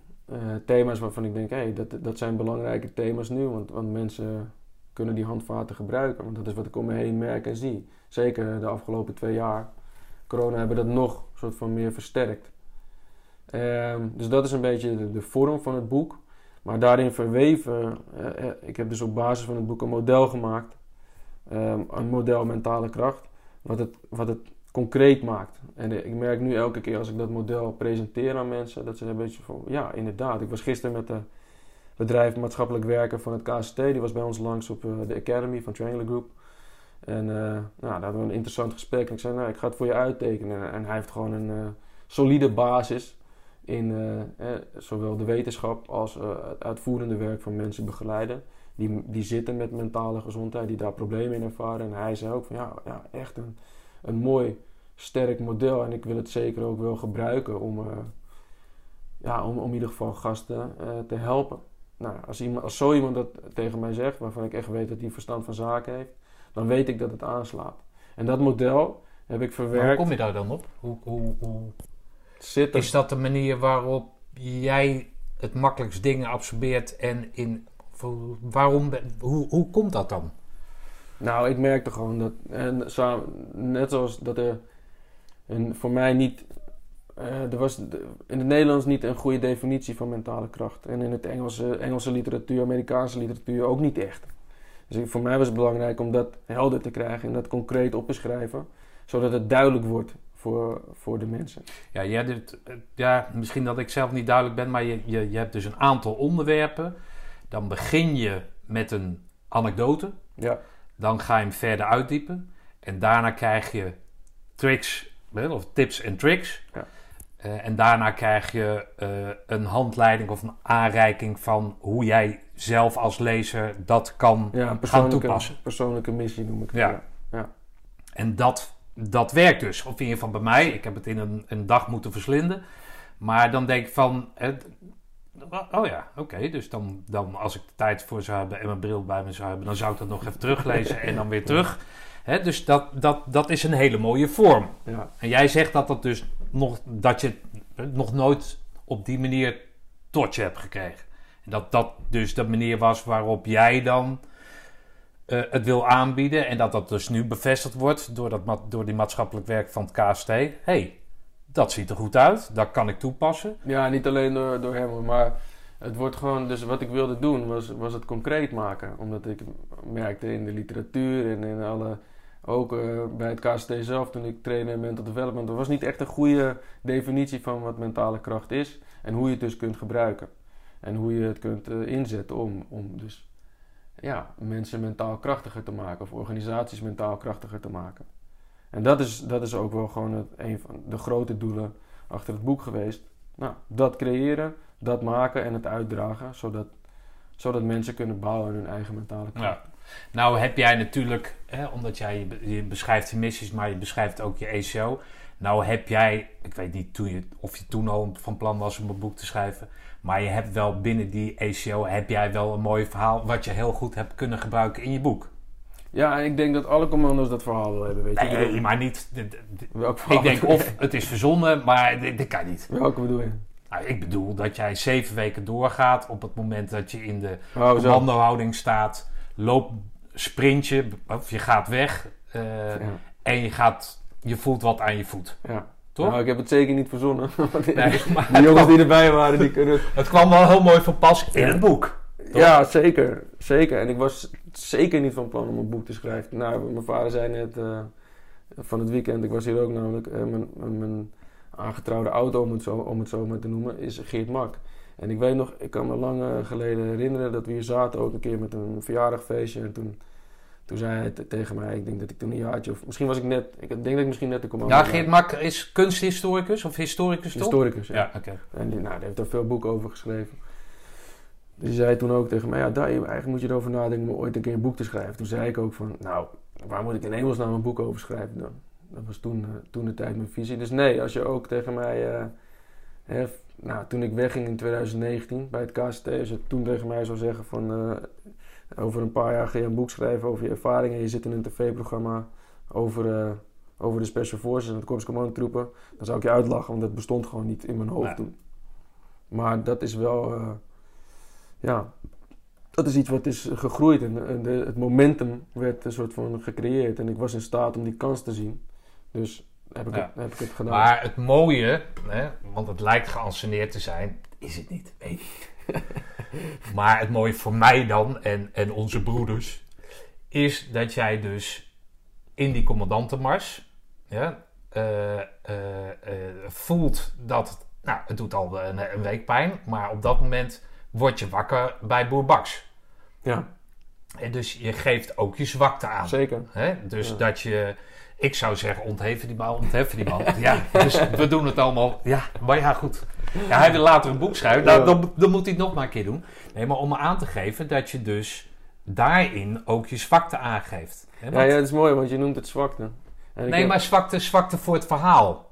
thema's waarvan ik denk, hé, hey, dat, dat zijn belangrijke thema's nu, want, want mensen kunnen die handvaten gebruiken. Want dat is wat ik om me heen merk en zie. Zeker de afgelopen twee jaar. Corona hebben dat nog soort van meer versterkt. Um, dus dat is een beetje de, de, vorm van het boek. Maar daarin verweven, uh, ik heb dus op basis van het boek een model gemaakt. Um, een model mentale kracht. Wat het, wat het concreet maakt. En ik merk nu elke keer als ik dat model presenteer aan mensen, dat ze een beetje van, ja, inderdaad. Ik was gisteren met de bedrijf maatschappelijk werken van het KCT. Die was bij ons langs op de Academy van Triangular Group. En uh, nou, daar hadden we een interessant gesprek. En ik zei, nou, ik ga het voor je uittekenen. En hij heeft gewoon een solide basis in eh, zowel de wetenschap als het uitvoerende werk van mensen begeleiden. Die, die zitten met mentale gezondheid, die daar problemen in ervaren. En hij zei ook van, ja, ja echt een, een mooi, sterk model. En ik wil het zeker ook wel gebruiken om, ja, om, om in ieder geval gasten te helpen nou, als, iemand, als zo iemand dat tegen mij zegt, waarvan ik echt weet dat hij verstand van zaken heeft, dan weet ik dat het aanslaat. En dat model heb ik verwerkt. hoe kom je daar dan op? Hoe, hoe, hoe... Is dat de manier waarop jij het makkelijkst dingen absorbeert en in. Waarom, hoe, hoe komt dat dan? Nou, ik merkte gewoon dat. En net zoals dat er en voor mij niet uh, er was in het Nederlands niet een goede definitie van mentale kracht. En in het Engelse, Engelse literatuur, Amerikaanse literatuur ook niet echt. Dus voor mij was het belangrijk om dat helder te krijgen en dat concreet op te schrijven. Zodat het duidelijk wordt voor, voor de mensen. Ja, jij ja, misschien dat ik zelf niet duidelijk ben, maar je, je, je hebt dus een aantal onderwerpen. Dan begin je met een anekdote. Ja. Dan ga je hem verder uitdiepen. En daarna krijg je tricks, of tips en tricks. Ja. Uh, en daarna krijg je uh, een handleiding of een aanreiking van hoe jij zelf als lezer dat kan ja, gaan toepassen. persoonlijke missie noem ik het. Ja. ja. En dat, dat werkt dus. Of in ieder geval bij mij. Ik heb het in een, een dag moeten verslinden. Maar dan denk ik van... oh ja, oké. dus dan, dan als ik de tijd voor zou hebben en mijn bril bij me zou hebben... dan zou ik dat nog even teruglezen en dan weer terug. Hè, dus dat, dat, dat is een hele mooie vorm. Ja. En jij zegt dat, dat, dus nog, dat je het nog nooit op die manier tot je hebt gekregen. En dat dat dus de manier was waarop jij dan uh, het wil aanbieden. En dat dat dus nu bevestigd wordt door, dat, door die maatschappelijk werk van het KST. hey, dat ziet er goed uit, dat kan ik toepassen. Ja, niet alleen door, door hem, maar het wordt gewoon, dus wat ik wilde doen was, was het concreet maken. Omdat ik merkte in de literatuur en in alle ook eh, bij het KST zelf, toen ik trainde in mental development, er was niet echt een goede definitie van wat mentale kracht is en hoe je het dus kunt gebruiken. En hoe je het kunt eh, inzetten om, om dus ja, mensen mentaal krachtiger te maken of organisaties mentaal krachtiger te maken. En dat is, dat is ook wel gewoon het, een van de grote doelen achter het boek geweest. Nou, dat creëren, dat maken en het uitdragen, zodat, zodat mensen kunnen bouwen aan hun eigen mentale kracht. Nou heb jij natuurlijk, hè, omdat jij je beschrijft je missies, maar je beschrijft ook je ECO. Nou heb jij, ik weet niet toen je, of je toen al van plan was om een boek te schrijven, maar je hebt wel binnen die ECO heb jij wel een mooi verhaal wat je heel goed hebt kunnen gebruiken in je boek. Ja, ik denk dat alle commando's dat verhaal willen hebben, weet je. Nee, maar niet. Welk verhaal? Ik denk of het is verzonnen, maar dit, kan niet. Welke bedoel je? Nou, ik bedoel dat jij zeven weken doorgaat op het moment dat je in de oh, commandohouding staat. Loop, sprintje, of je gaat weg uh, en je, gaat, je voelt wat aan je voet. Ja. Toch? Nou, ik heb het zeker niet verzonnen. nee, maar de jongens die erbij waren, die kunnen... Het kwam wel heel mooi van pas in het boek. Ja, zeker. Zeker. En ik was zeker niet van plan om een boek te schrijven. Nou, mijn vader zei net uh, van het weekend, ik was hier ook namelijk, uh, mijn, mijn, aangetrouwde auto, om het, zo, om het zo maar te noemen, is Geert Mak. En ik weet nog, ik kan me lang geleden herinneren dat we hier zaten ook een keer met een verjaardagfeestje. En toen, toen zei hij tegen mij, ik denk dat ik toen een jaartje of misschien was ik net, ik denk dat ik misschien net de commando Ja, Geert Mak is kunsthistoricus of historicus toch? Historicus, ja. ja oké. En die, nou, die heeft er veel boeken over geschreven. Dus die zei toen ook tegen mij, ja, daar, eigenlijk moet je erover nadenken om ooit een keer een boek te schrijven. Toen zei ik ook van, nou, waar moet ik in hemelsnaam een boek over schrijven dan? Dat was toen, uh, toen de tijd mijn visie. Dus nee, als je ook tegen mij, uh, hè, nou, toen ik wegging in 2019 bij het KST, als je toen tegen mij zou zeggen van, uh, over een paar jaar ga je een boek schrijven over je ervaringen. Je zit in een tv-programma over, over de Special Forces en de Korps Commandotroepen. Dan zou ik je uitlachen, want dat bestond gewoon niet in mijn hoofd nee. toen. Maar dat is wel ja, dat is iets wat is gegroeid en de, het momentum werd een soort van gecreëerd. En ik was in staat om die kans te zien. Dus heb ik, het, heb ik het gedaan. Maar het mooie, hè, want het lijkt geanceneerd te zijn, is het niet. Nee. Maar het mooie voor mij dan en, en onze broeders, is dat jij dus in die commandantenmars ja, uh, uh, uh, voelt dat, nou, het doet al een, een week pijn, maar op dat moment word je wakker bij Boer Baks. Ja. En dus je geeft ook je zwakte aan. Zeker. Hè? Dus dat je... Ik zou zeggen, ontheffen die bal, ontheffen die bal. ja, dus we doen het allemaal. Ja, maar ja, goed. Ja, hij wil later een boek schrijven. Nou, dan, dan moet hij het nog maar een keer doen. Nee, maar om me aan te geven dat je dus daarin ook je zwakte aangeeft. Hè? Ja, ja, dat is mooi, want je noemt het zwakte. nee, maar zwakte, zwakte voor het verhaal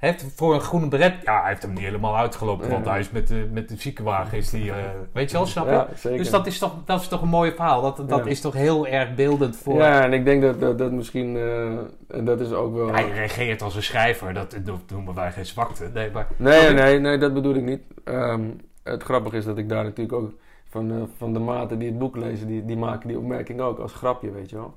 heeft voor een groene beret... Ja, hij heeft hem niet helemaal uitgelopen. Want hij is met de, met de ziekenwagen is die... Uh, weet je wel, snap je? Ja. Dus dat is, toch, dat is toch een mooi verhaal. Dat, dat is toch heel erg beeldend voor... Ja, en ik denk dat dat, dat misschien... Uh, en dat is ook wel... Hij reageert als een schrijver. Dat, dat noemen wij geen zwakte. Nee, maar, nee, nee, nee, dat bedoel ik niet. Um, het grappige is dat ik daar natuurlijk ook... Van, uh, van de maten die het boek lezen, die, die maken die opmerking ook als grapje, weet je wel.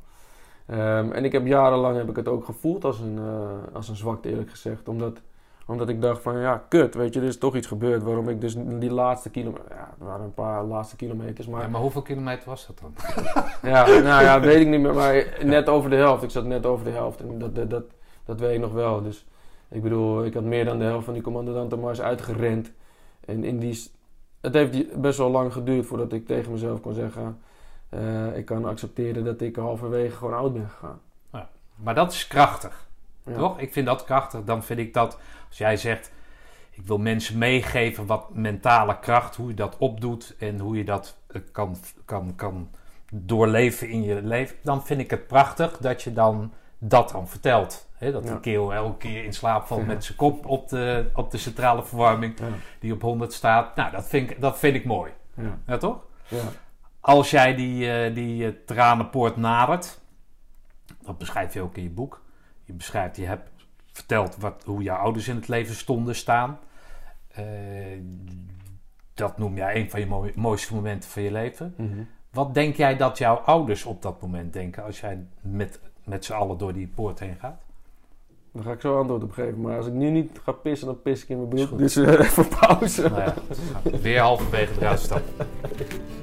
Um, en ik heb jarenlang heb ik het ook gevoeld als een, uh, als een zwakte, eerlijk gezegd. Omdat, omdat ik dacht van, ja, kut, weet je, er is toch iets gebeurd. Waarom ik dus die laatste kilometer... Ja, er waren een paar laatste kilometers, maar... Ja, maar hoeveel kilometer was dat dan? ja, nou ja, weet ik niet meer. Maar net over de helft. Ik zat net over de helft. En dat, dat, dat, dat weet ik nog wel. Dus ik bedoel, ik had meer dan de helft van die commandanten Mars uitgerend. En in die... Het heeft best wel lang geduurd voordat ik tegen mezelf kon zeggen uh, ik kan accepteren dat ik halverwege gewoon oud ben gegaan. Ja, maar dat is krachtig, ja. toch? Ik vind dat krachtig. Dan vind ik dat, als jij zegt, ik wil mensen meegeven wat mentale kracht, hoe je dat opdoet en hoe je dat uh, kan, kan, kan doorleven in je leven, dan vind ik het prachtig dat je dan dat dan vertelt. He, dat ja. die keel elke keer in slaap valt met zijn kop op de, op de centrale verwarming die op 100 staat. Nou, dat vind ik, dat vind ik mooi. Ja, toch? Ja als jij die, uh, die uh, tranenpoort nadert, dat beschrijf je ook in je boek. Je beschrijft, je hebt verteld wat, hoe jouw ouders in het leven stonden staan. Uh, dat noem jij een van je mooiste momenten van je leven. Mm -hmm. Wat denk jij dat jouw ouders op dat moment denken als jij met, met z'n allen door die poort heen gaat? Daar ga ik zo antwoord op geven. Maar als ik nu niet ga pissen, dan pis ik in mijn broek. Dus even pauze. Nou ja, weer halverwege eruit stappen.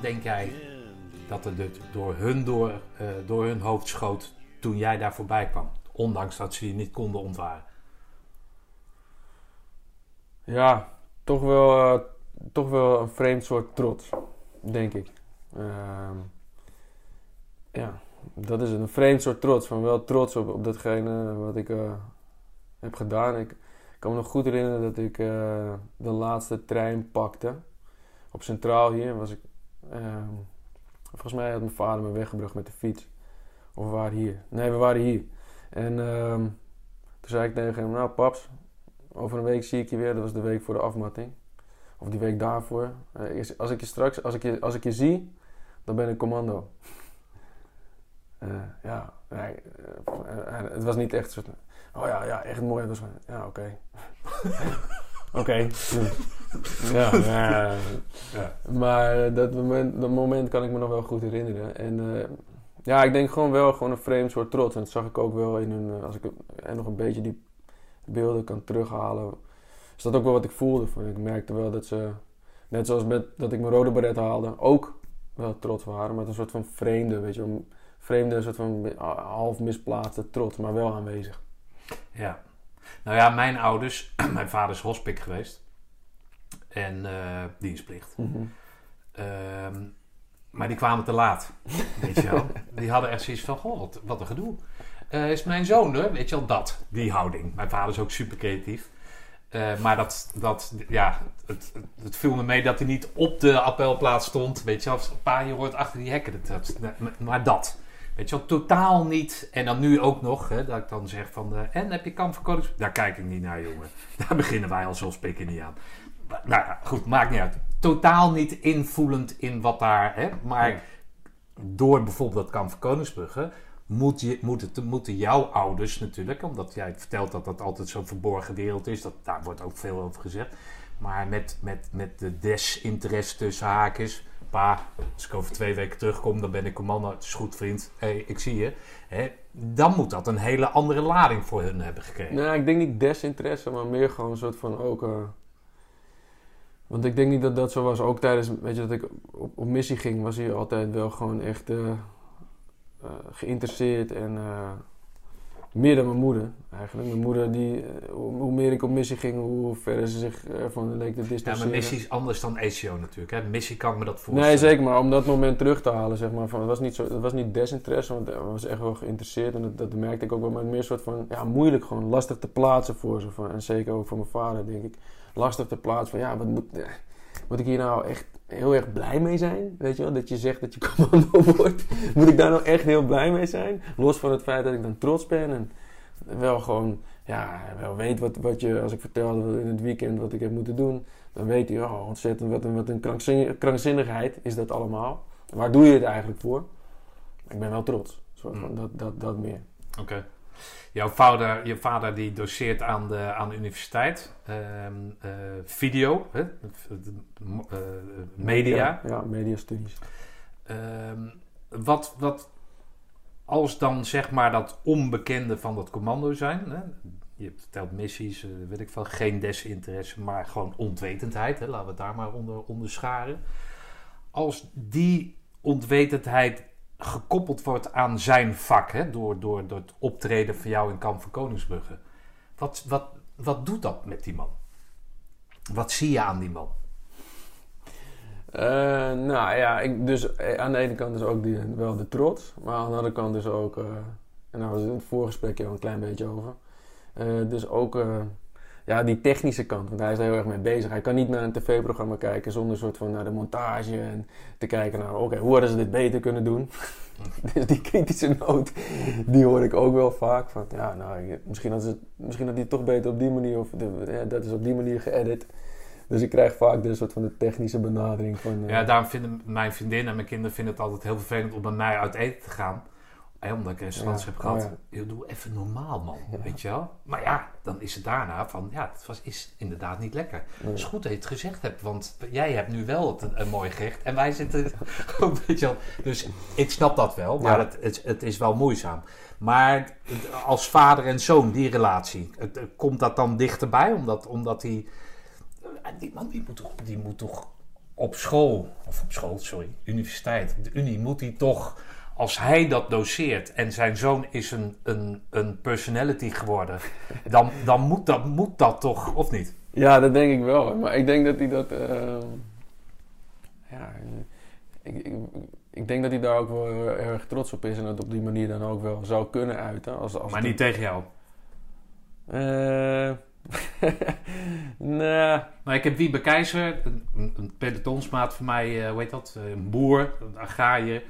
Denk jij dat er door hun, door, eh, door hun hoofd schoot toen jij daar voorbij kwam? Ondanks dat ze je niet konden ontwaren. Ja, toch wel, eh, toch wel een vreemd soort trots, denk ik. Ehm, ja, dat is een vreemd soort trots. Van wel trots op, op datgene wat ik eh, heb gedaan. Ik, kan me nog goed herinneren dat ik de laatste trein pakte. Op Centraal hier was ik... ehm, volgens mij had mijn vader me weggebracht met de fiets. Of we waren hier. Nee, we waren hier. En ehm, toen zei ik tegen hem, nou paps, over een week zie ik je weer. Dat was de week voor de afmatting. Of die week daarvoor. Eh, als ik je straks, als ik je, als ik je zie, dan ben ik commando. Eh, ja, eh, het was niet echt zo. Oh ja, ja, echt mooi. Was ja, oké. oké. ja, ja, Ja. maar eh, dat moment, dat moment kan ik me nog wel goed herinneren. En eh, ja, ik denk gewoon wel gewoon een vreemd soort trots. En dat zag ik ook wel in hun, eh, als ik en nog een beetje die beelden kan terughalen. Is dat ook wel wat ik voelde. Van, ik merkte wel dat ze, net zoals met dat ik mijn rode baret haalde, ook wel trots waren. Met een soort van vreemde, weet je een Vreemde, soort van half misplaatste trots, maar wel aanwezig. Ja. Nou ja, mijn ouders, mijn vader is hospik geweest. En eh, dienstplicht. Ehm, maar die kwamen te laat. Weet je wel. Die hadden echt zoiets van, goh, wat, wat een gedoe. Eh, is mijn zoon er? Weet je wel, dat. Die houding. Mijn vader is ook super creatief. Eh, maar dat, dat ja, het, het, het viel me mee dat hij niet op de appelplaats stond. Weet je wel, pa, je hoort achter die hekken. Dat, dat, maar dat. Weet je wel, totaal niet. En dan nu ook nog, hè, dat ik dan zeg van... eh, en, heb je kamp voor? Daar kijk ik niet naar, jongen. Daar beginnen wij als spikken niet aan. Maar, Nou ja, goed, maakt niet uit. Totaal niet invoelend in wat daar... Hè, maar Ja. door bijvoorbeeld dat kamp voor Koningsbrugge... Moet je, moet het, moeten jouw ouders natuurlijk... omdat jij vertelt dat dat altijd zo'n verborgen wereld is... Dat, daar wordt ook veel over gezegd... maar met, met, met de desinteresse tussen haakjes... Pa, als ik over twee weken terugkom, dan ben ik commando. Het is goed, vriend. Hé, ik zie je. Hè, dan moet dat een hele andere lading voor hun hebben gekregen. Nou, ik denk niet desinteresse, maar meer gewoon een soort van ook. eh, want ik denk niet dat dat zo was. Ook tijdens, weet je, dat ik op, missie ging, was hij altijd wel gewoon echt eh, eh, geïnteresseerd en meer dan mijn moeder eigenlijk. Mijn moeder, die, eh, hoe, meer ik op missie ging, hoe verder ze zich ervan leek te Ja, distancieren. maar missie is anders dan ACO natuurlijk. Hè. Missie kan ik me dat voorstellen. Nee, zeker, maar om dat moment terug te halen, zeg maar, van, het, was niet zo, het was niet desinteresse, want hij was echt wel geïnteresseerd en dat, dat merkte ik ook wel, maar meer een soort van, ja, moeilijk gewoon, lastig te plaatsen voor ze, van, en zeker ook voor mijn vader, denk ik, lastig te plaatsen van, ja, wat moet, eh, moet ik hier nou echt heel erg blij mee zijn, weet je wel, dat je zegt dat je commando wordt, moet ik daar nou echt heel blij mee zijn, los van het feit dat ik dan trots ben en wel gewoon, ja, wel weet wat, wat je, als ik vertelde in het weekend wat ik heb moeten doen, dan weet hij, oh, ontzettend, wat een, wat een krankzin- krankzinnigheid is dat allemaal. Waar doe je het eigenlijk voor? Ik ben wel trots. Soort van, Mm. dat, dat, dat meer. Oké. Jouw vader, je vader die doseert aan de, aan de universiteit. Ehm, eh, video, hè? Eh, media. Ja, mediastudies. Ehm, wat, wat als dan zeg maar dat onbekende van dat commando zijn. Hè? Je vertelt missies, eh, weet ik veel, geen desinteresse, maar gewoon onwetendheid. Hè? Laten we het daar maar onder, onder scharen. Als die onwetendheid gekoppeld wordt aan zijn vak, hè? Door, door, door het optreden van jou in Kamp van Koningsbrugge. Wat, wat, wat doet dat met die man? Wat zie je aan die man? Eh, nou ja, ik, dus eh, aan de ene kant is ook die, wel de trots. Maar aan de andere kant is ook... eh, en daar was het in het voorgesprek al een klein beetje over. Dus ook ja, die technische kant. Want hij is er heel erg mee bezig. Hij kan niet naar een tv-programma kijken zonder soort van naar de montage. En te kijken naar, oké, hoe hadden ze dit beter kunnen doen? dus die kritische noot, die hoor ik ook wel vaak. Van, ja, nou, misschien had, ze, misschien had hij het toch beter op die manier... Of de, ja, dat is op die manier geëdit. Dus ik krijg vaak de soort van de technische benadering van... eh, Ja, daarom vinden mijn vriendin en mijn kinderen vinden het altijd heel vervelend om bij mij uit eten te gaan. Omdat ik restaurants Ja, heb gehad. oh doe even normaal, man. Ja. Weet je wel? Maar ja, dan is het daarna van, ja, het was, is inderdaad niet lekker. nee. Is goed dat je het gezegd hebt, want jij hebt nu wel het, een, mooi gerecht en wij zitten weet je wel. Dus ik snap dat wel, maar het, het is wel moeizaam. Maar als vader en zoon, die relatie, het, eh, komt dat dan dichterbij? Omdat, omdat die, eh, die man die moet, toch, die moet toch op school, of op school, sorry, universiteit, de unie, moet hij toch, als hij dat doseert en zijn zoon is een, een, een personality geworden, dan, dan moet, dat, moet dat toch, of niet? Ja, dat denk ik wel. Maar ik denk dat hij dat. ehm, ja, ik, ik, ik denk dat hij daar ook wel heel erg trots op is en dat op die manier dan ook wel zou kunnen uiten. Als, als Maar niet tegen jou. Eh, nee. Nou, ik heb Wiebe Keizer, een, een, pelotonsmaat van mij, eh, hoe heet dat? Eh, Een boer, een agrariër,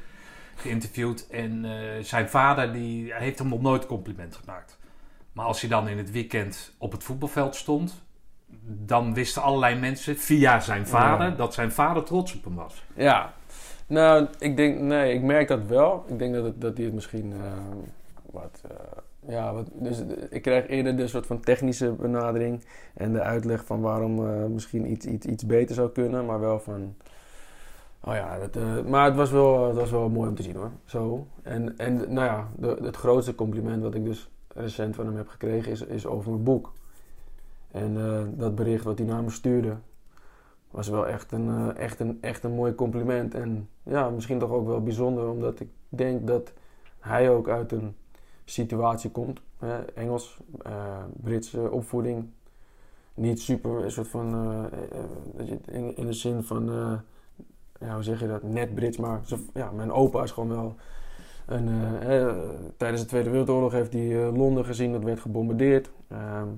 geïnterviewd. En eh, zijn vader die heeft hem nog nooit compliment gemaakt. Maar als hij dan in het weekend op het voetbalveld stond, dan wisten allerlei mensen via zijn vader Ja. dat zijn vader trots op hem was. Ja. Nou, ik denk, nee, ik merk dat wel. Ik denk dat, het, dat hij het misschien eh, wat, eh, ja, wat, dus ik krijg eerder de soort van technische benadering en de uitleg van waarom misschien iets, iets, iets beter zou kunnen, maar wel van, oh ja, eh, maar het was, wel, het was wel mooi om te zien hoor, zo. En, en nou ja, de, het grootste compliment wat ik dus recent van hem heb gekregen is, is over mijn boek. En eh, dat bericht wat hij naar me stuurde, was wel echt een, eh, echt, een, echt een mooi compliment. En ja, misschien toch ook wel bijzonder, omdat ik denk dat hij ook uit een situatie komt. Engels, Britse opvoeding. Niet super, een soort van, in, in de zin van, ja, hoe zeg je dat, net Brits. Maar ja, mijn opa is gewoon wel een, eh, eh, tijdens de Tweede Wereldoorlog heeft hij eh, Londen gezien, dat werd gebombardeerd. Ehm,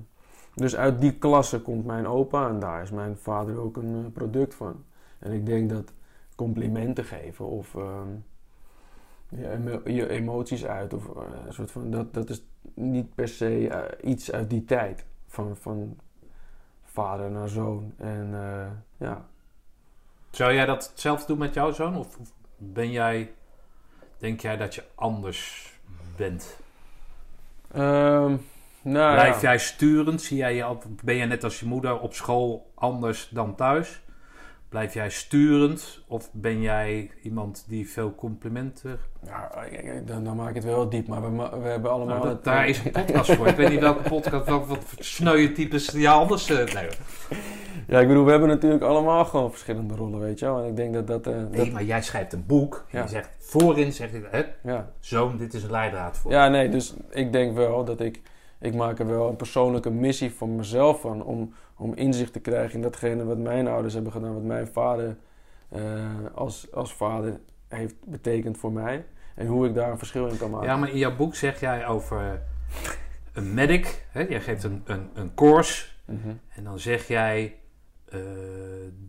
dus uit die klasse komt mijn opa en daar is mijn vader ook een product van. En ik denk dat complimenten geven of ehm, je, emo- je emoties uit, of, een soort van, dat, dat is niet per se iets uit die tijd. Van, van vader naar zoon. En ja, Zou jij dat hetzelfde doen met jouw zoon? Of ben jij, denk jij dat je anders bent? Ehm, nou Blijf ja. jij sturend? Zie jij je, al- ben je net als je moeder op school anders dan thuis? Blijf jij sturend? Of ben jij iemand die veel complimenten... Ja, ik- ik- dan, dan maak ik het wel diep, maar we, hebben allemaal... Nou, dat, het, daar eh, is een podcast voor. Ik weet niet welke podcast, welke wat sneuwe types die anders... eh, nee, Ja, ik bedoel, we hebben natuurlijk allemaal gewoon verschillende rollen, weet je wel. En ik denk dat dat... eh, nee, dat- maar jij schrijft een boek. En Ja. je zegt, voorin zeg je, hè, ja. zoon, dit is een leidraad voor. ja, nee, dus ik denk wel dat ik... Ik maak er wel een persoonlijke missie van mezelf van... om, om inzicht te krijgen in datgene wat mijn ouders hebben gedaan... wat mijn vader eh, als, als vader heeft betekend voor mij... en hoe ik daar een verschil in kan maken. Ja, maar in jouw boek zeg jij over een medic. Hè? Jij geeft een, een, een course. Mhm. En dan zeg jij eh,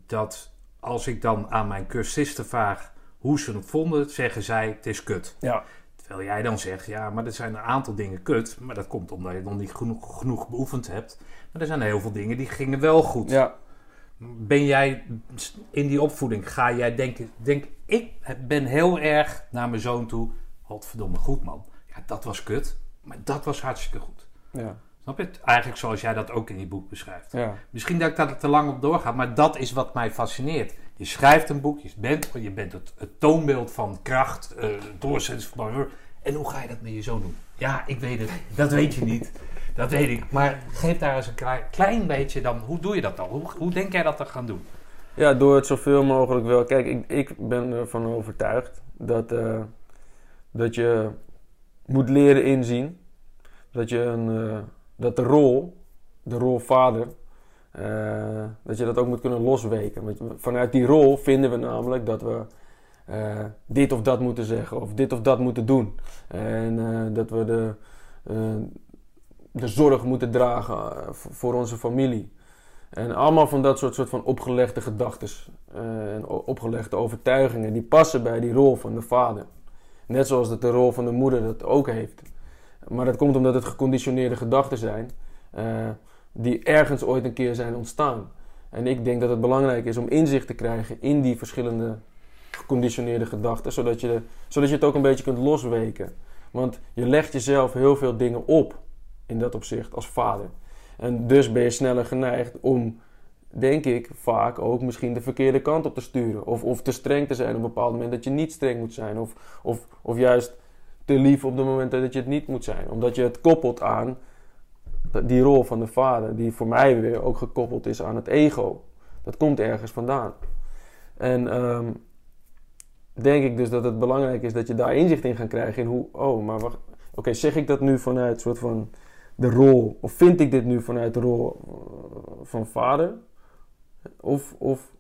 dat als ik dan aan mijn cursisten vraag hoe ze het vonden, zeggen zij het is kut. Ja. Terwijl jij dan zegt, ja, maar er zijn een aantal dingen kut. Maar dat komt omdat je nog niet genoeg, genoeg beoefend hebt. Maar er zijn heel veel dingen die gingen wel goed. ja, Ben jij in die opvoeding, ga jij denken, denk ik ben heel erg naar mijn zoon toe. Godverdomme goed man. Ja, dat was kut. Maar dat was hartstikke goed. ja, Snap je? Eigenlijk zoals jij dat ook in je boek beschrijft. ja. Misschien dat ik daar te lang op doorga, maar dat is wat mij fascineert. Je schrijft een boek, je bent, je bent het, het toonbeeld van kracht, eh doorzettingsvermogen. En hoe ga je dat met je zoon doen? Ja, ik weet het. Dat weet je niet. Dat weet ik. Maar geef daar eens een klein, beetje dan. Hoe doe je dat dan? Hoe, hoe denk jij dat te gaan doen? Ja, door het zoveel mogelijk wel. Kijk, ik, ik ben ervan overtuigd dat, eh, dat je moet leren inzien dat, je een, eh, dat de rol, de rol vader, eh, dat je dat ook moet kunnen losweken. Want vanuit die rol vinden we namelijk dat we dit of dat moeten zeggen of dit of dat moeten doen. En dat we de, de zorg moeten dragen eh, voor onze familie. En allemaal van dat soort, soort van opgelegde gedachten en o- opgelegde overtuigingen, die passen bij die rol van de vader. Net zoals dat de rol van de moeder dat ook heeft. Maar dat komt omdat het geconditioneerde gedachten zijn, eh, die ergens ooit een keer zijn ontstaan. En ik denk dat het belangrijk is om inzicht te krijgen in die verschillende geconditioneerde gedachten, zodat je, zodat je het ook een beetje kunt losweken. Want je legt jezelf heel veel dingen op in dat opzicht als vader. En dus ben je sneller geneigd om, denk ik, vaak ook misschien de verkeerde kant op te sturen. Of, of te streng te zijn op een bepaald moment dat je niet streng moet zijn. Of, of, of juist te lief op de momenten dat je het niet moet zijn. Omdat je het koppelt aan die rol van de vader, die voor mij weer ook gekoppeld is aan het ego. Dat komt ergens vandaan. En ehm, denk ik dus dat het belangrijk is dat je daar inzicht in gaat krijgen in hoe, oh, maar wacht, oké, zeg ik dat nu vanuit soort van de rol, of vind ik dit nu vanuit de rol eh, van vader? Of, of,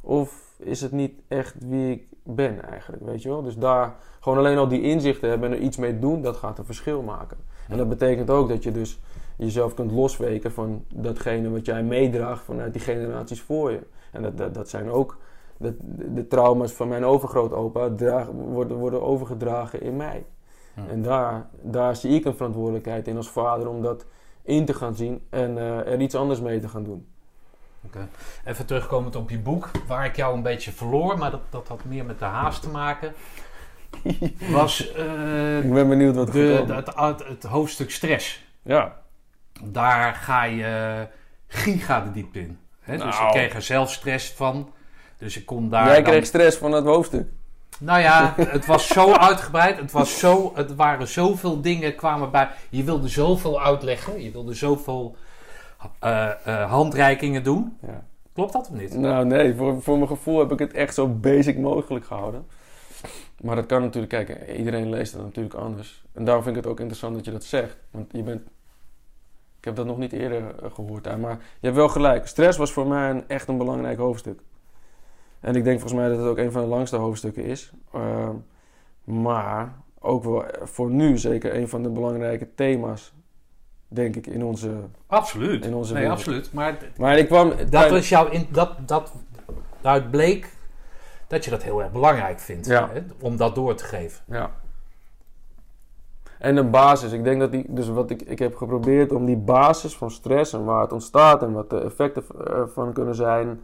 of is het niet echt wie ik ben eigenlijk, weet je wel? Dus daar gewoon alleen al die inzichten hebben en er iets mee doen, dat gaat een verschil maken. En dat betekent ook dat je dus jezelf kunt losweken van datgene wat jij meedraagt vanuit die generaties voor je. En dat, dat, zijn ook de, de, trauma's van mijn overgrootopa worden, worden overgedragen in mij. En daar, daar zie ik een verantwoordelijkheid in als vader om dat in te gaan zien en eh, er iets anders mee te gaan doen. Even terugkomend op je boek, waar ik jou een beetje verloor, maar dat, dat had meer met de haast te maken. Was eh, Ik ben benieuwd wat de, de- het, het, het hoofdstuk stress. Ja, Daar ga je giga de diepte in. Hè? Dus Nou. ik kreeg er zelf stress van. Dus ik kon daar. jij dan- kreeg stress van het hoofdstuk. Nou ja, het was zo uitgebreid. Het, was zo, het waren zoveel dingen kwamen bij. Je wilde zoveel uitleggen. Je wilde zoveel eh, eh, handreikingen doen. Ja. Klopt dat of niet? Nou nee, voor, voor mijn gevoel heb ik het echt zo basic mogelijk gehouden. Maar dat kan natuurlijk, kijk, iedereen leest het natuurlijk anders. En daarom vind ik het ook interessant dat je dat zegt. Want je bent, ik heb dat nog niet eerder eh, gehoord daar, maar je hebt wel gelijk. Stress was voor mij een, echt een belangrijk hoofdstuk. En ik denk volgens mij dat het ook een van de langste hoofdstukken is. Ehm, maar ook wel eh, voor nu zeker een van de belangrijke thema's, denk ik, in onze... Absoluut. In onze nee, wereld. absoluut. Maar Maar ik kwam... dat was jouw. In, dat, dat, daaruit bleek dat je dat heel erg belangrijk vindt. Ja. Hè? Om dat door te geven. Ja. En een basis. Ik denk dat die, dus wat ik, ik heb geprobeerd om die basis van stress en waar het ontstaat en wat de effecten ervan kunnen zijn.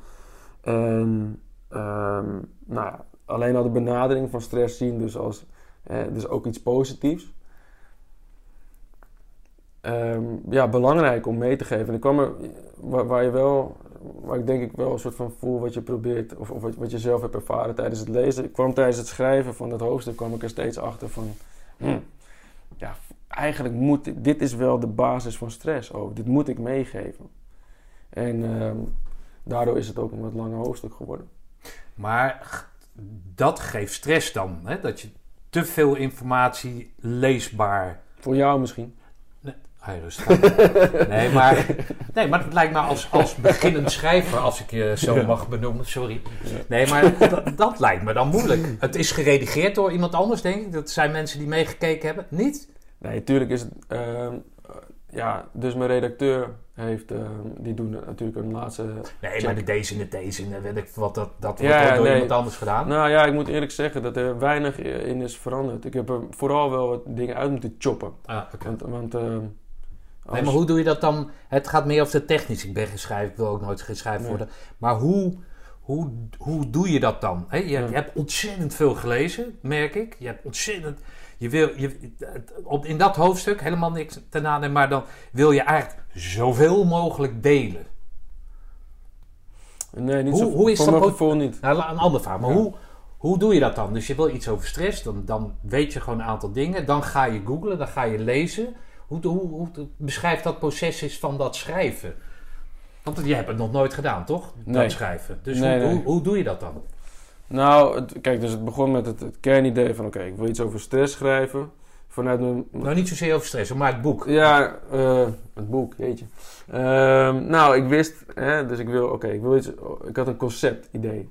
En ehm, nou, alleen al de benadering van stress zien, dus als dus ook iets positiefs. Ehm, ja, belangrijk om mee te geven. En ik kwam er, waar, je wel, waar ik denk ik wel een soort van voel wat je probeert, of, of wat, je zelf hebt ervaren tijdens het lezen. Ik kwam tijdens het schrijven van dat hoofdstuk, kwam ik er steeds achter van, hm, ja, eigenlijk moet, dit- dit is wel de basis van stress ook. Dit moet ik meegeven. En ehm, daardoor is het ook een wat langer hoofdstuk geworden. Maar dat geeft stress dan. Hè? Dat je te veel informatie leesbaar Voor jou misschien. Hij rustig. nee, maar, nee, maar het lijkt me als, als beginnend schrijver, als ik je zo Ja. mag benoemen, sorry. Nee, maar dat, dat lijkt me dan moeilijk. Het is geredigeerd door iemand anders, denk ik. Dat zijn mensen die meegekeken hebben. Niet? Nee, tuurlijk is het. ehm, eh, ja, dus mijn redacteur heeft. ehm, die doen natuurlijk een laatste. Nee, Check. maar de deze in de deze in, weet ik wat, dat, dat wordt Ja, ook door nee. iemand anders gedaan. Nou ja, ik moet eerlijk zeggen dat er weinig in is veranderd. Ik heb er vooral wel wat dingen uit moeten choppen. Ah, oké. Want. want ehm, Nee, als- maar hoe doe je dat dan? Het gaat meer over de technisch. Ik ben geschreven, ik wil ook nooit geschreven Nee. worden. Maar hoe, hoe, hoe doe je dat dan? Hè, je, Ja. je hebt ontzettend veel gelezen, merk ik. Je hebt ontzettend. Je wil, je, op, in dat hoofdstuk helemaal niks te nadenken, maar dan wil je eigenlijk zoveel mogelijk delen. Nee, niet Hoe- zo. hoe is voor dat gevoel niet. Nou, een andere vraag. Maar Ja. hoe, hoe doe je dat dan? Dus je wil iets over stress, dan, dan weet je gewoon een aantal dingen. Dan ga je googlen, dan ga je lezen. Hoe, hoe, hoe beschrijf dat proces is van dat schrijven? Want je hebt het nog nooit gedaan, toch? Nee. Dat schrijven. Dus Nee, hoe, nee. Hoe, hoe doe je dat dan? Nou, het- kijk, dus het begon met het, het kernidee van... Oké, ik wil iets over stress schrijven. vanuit mijn... Nou, niet zozeer over stress, maar het boek. Ja, eh, het boek, jeetje. Ehm, nou, ik wist, hè, dus ik wil, oké, ik wil iets, ik had een concept-idee.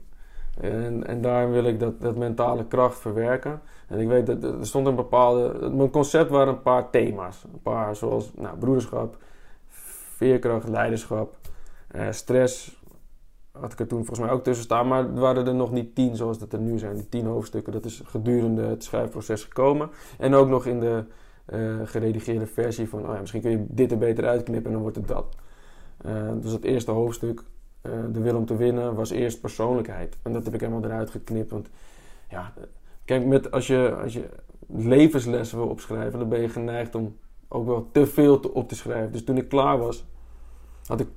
En, en daarin wil ik dat, dat mentale kracht verwerken. En ik weet dat er stond een bepaalde, mijn concept waren een paar thema's. Een paar zoals, nou, broederschap, veerkracht, leiderschap, eh, stress. Had ik er toen volgens mij ook tussen staan, maar er waren er nog niet tien zoals dat er nu zijn. Die tien hoofdstukken, dat is gedurende het schrijfproces gekomen. En ook nog in de eh, geredigeerde versie van, oh ja, misschien kun je dit er beter uitknippen en dan wordt het dat. Eh, dus het eerste hoofdstuk, eh, de wil om te winnen, was eerst persoonlijkheid. En dat heb ik helemaal eruit geknipt, want ja, kijk, met, als, je, als je levenslessen wil opschrijven, dan ben je geneigd om ook wel te veel te, op te schrijven. Dus toen ik klaar was, had ik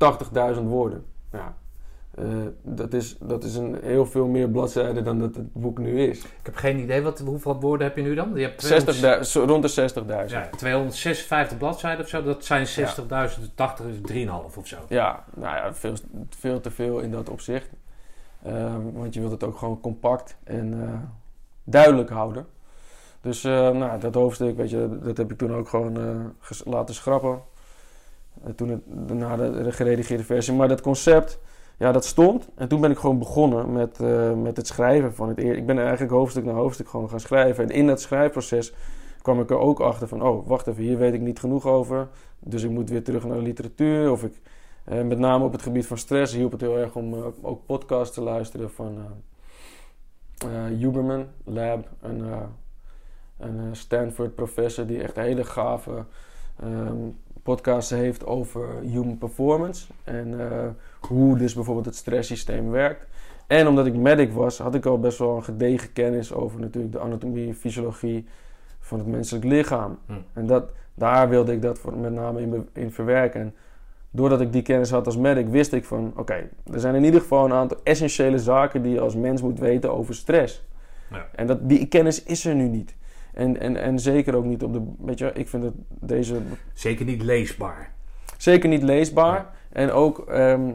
80.000 woorden. Ja, eh, dat, is, dat is een heel veel meer bladzijden dan dat het boek nu is. Ik heb geen idee, wat, hoeveel woorden heb je nu dan? Je hebt 60.000, zo rond de 60.000. ja, 256 bladzijden of zo, dat zijn 60.000, dus 80 is 3,5 of zo. Ja, nou ja, veel, veel te veel in dat opzicht. Ehm, want je wilt het ook gewoon compact en eh, duidelijk houden. Dus eh, nou, dat hoofdstuk, weet je, dat heb ik toen ook gewoon laten schrappen. Toen het, na de, de geredigeerde versie. Maar dat concept, ja, dat stond. En toen ben ik gewoon begonnen met, eh, met het schrijven van het eer. Ik ben eigenlijk hoofdstuk na hoofdstuk gewoon gaan schrijven. En in dat schrijfproces kwam ik er ook achter van... Oh, wacht even, hier weet ik niet genoeg over. Dus ik moet weer terug naar de literatuur. Of ik, eh, met name op het gebied van stress, hielp het heel erg om eh, ook podcasts te luisteren van... Huberman Lab, een, een eh, Stanford professor die echt hele gave ehm, podcasts heeft over human performance. En eh, hoe dus bijvoorbeeld het stresssysteem werkt. En omdat ik medic was, had ik al best wel een gedegen kennis over natuurlijk de anatomie en fysiologie van het menselijk lichaam. Hm. En dat, daar wilde ik dat voor, met name in verwerken. En doordat ik die kennis had als medic, wist ik van... Oké, er zijn in ieder geval een aantal essentiële zaken die je als mens moet weten over stress. Ja. En dat, die kennis is er nu niet. En, en, en zeker ook niet op de... Weet je, ik vind dat deze Zeker niet leesbaar. zeker niet leesbaar. En ook ehm,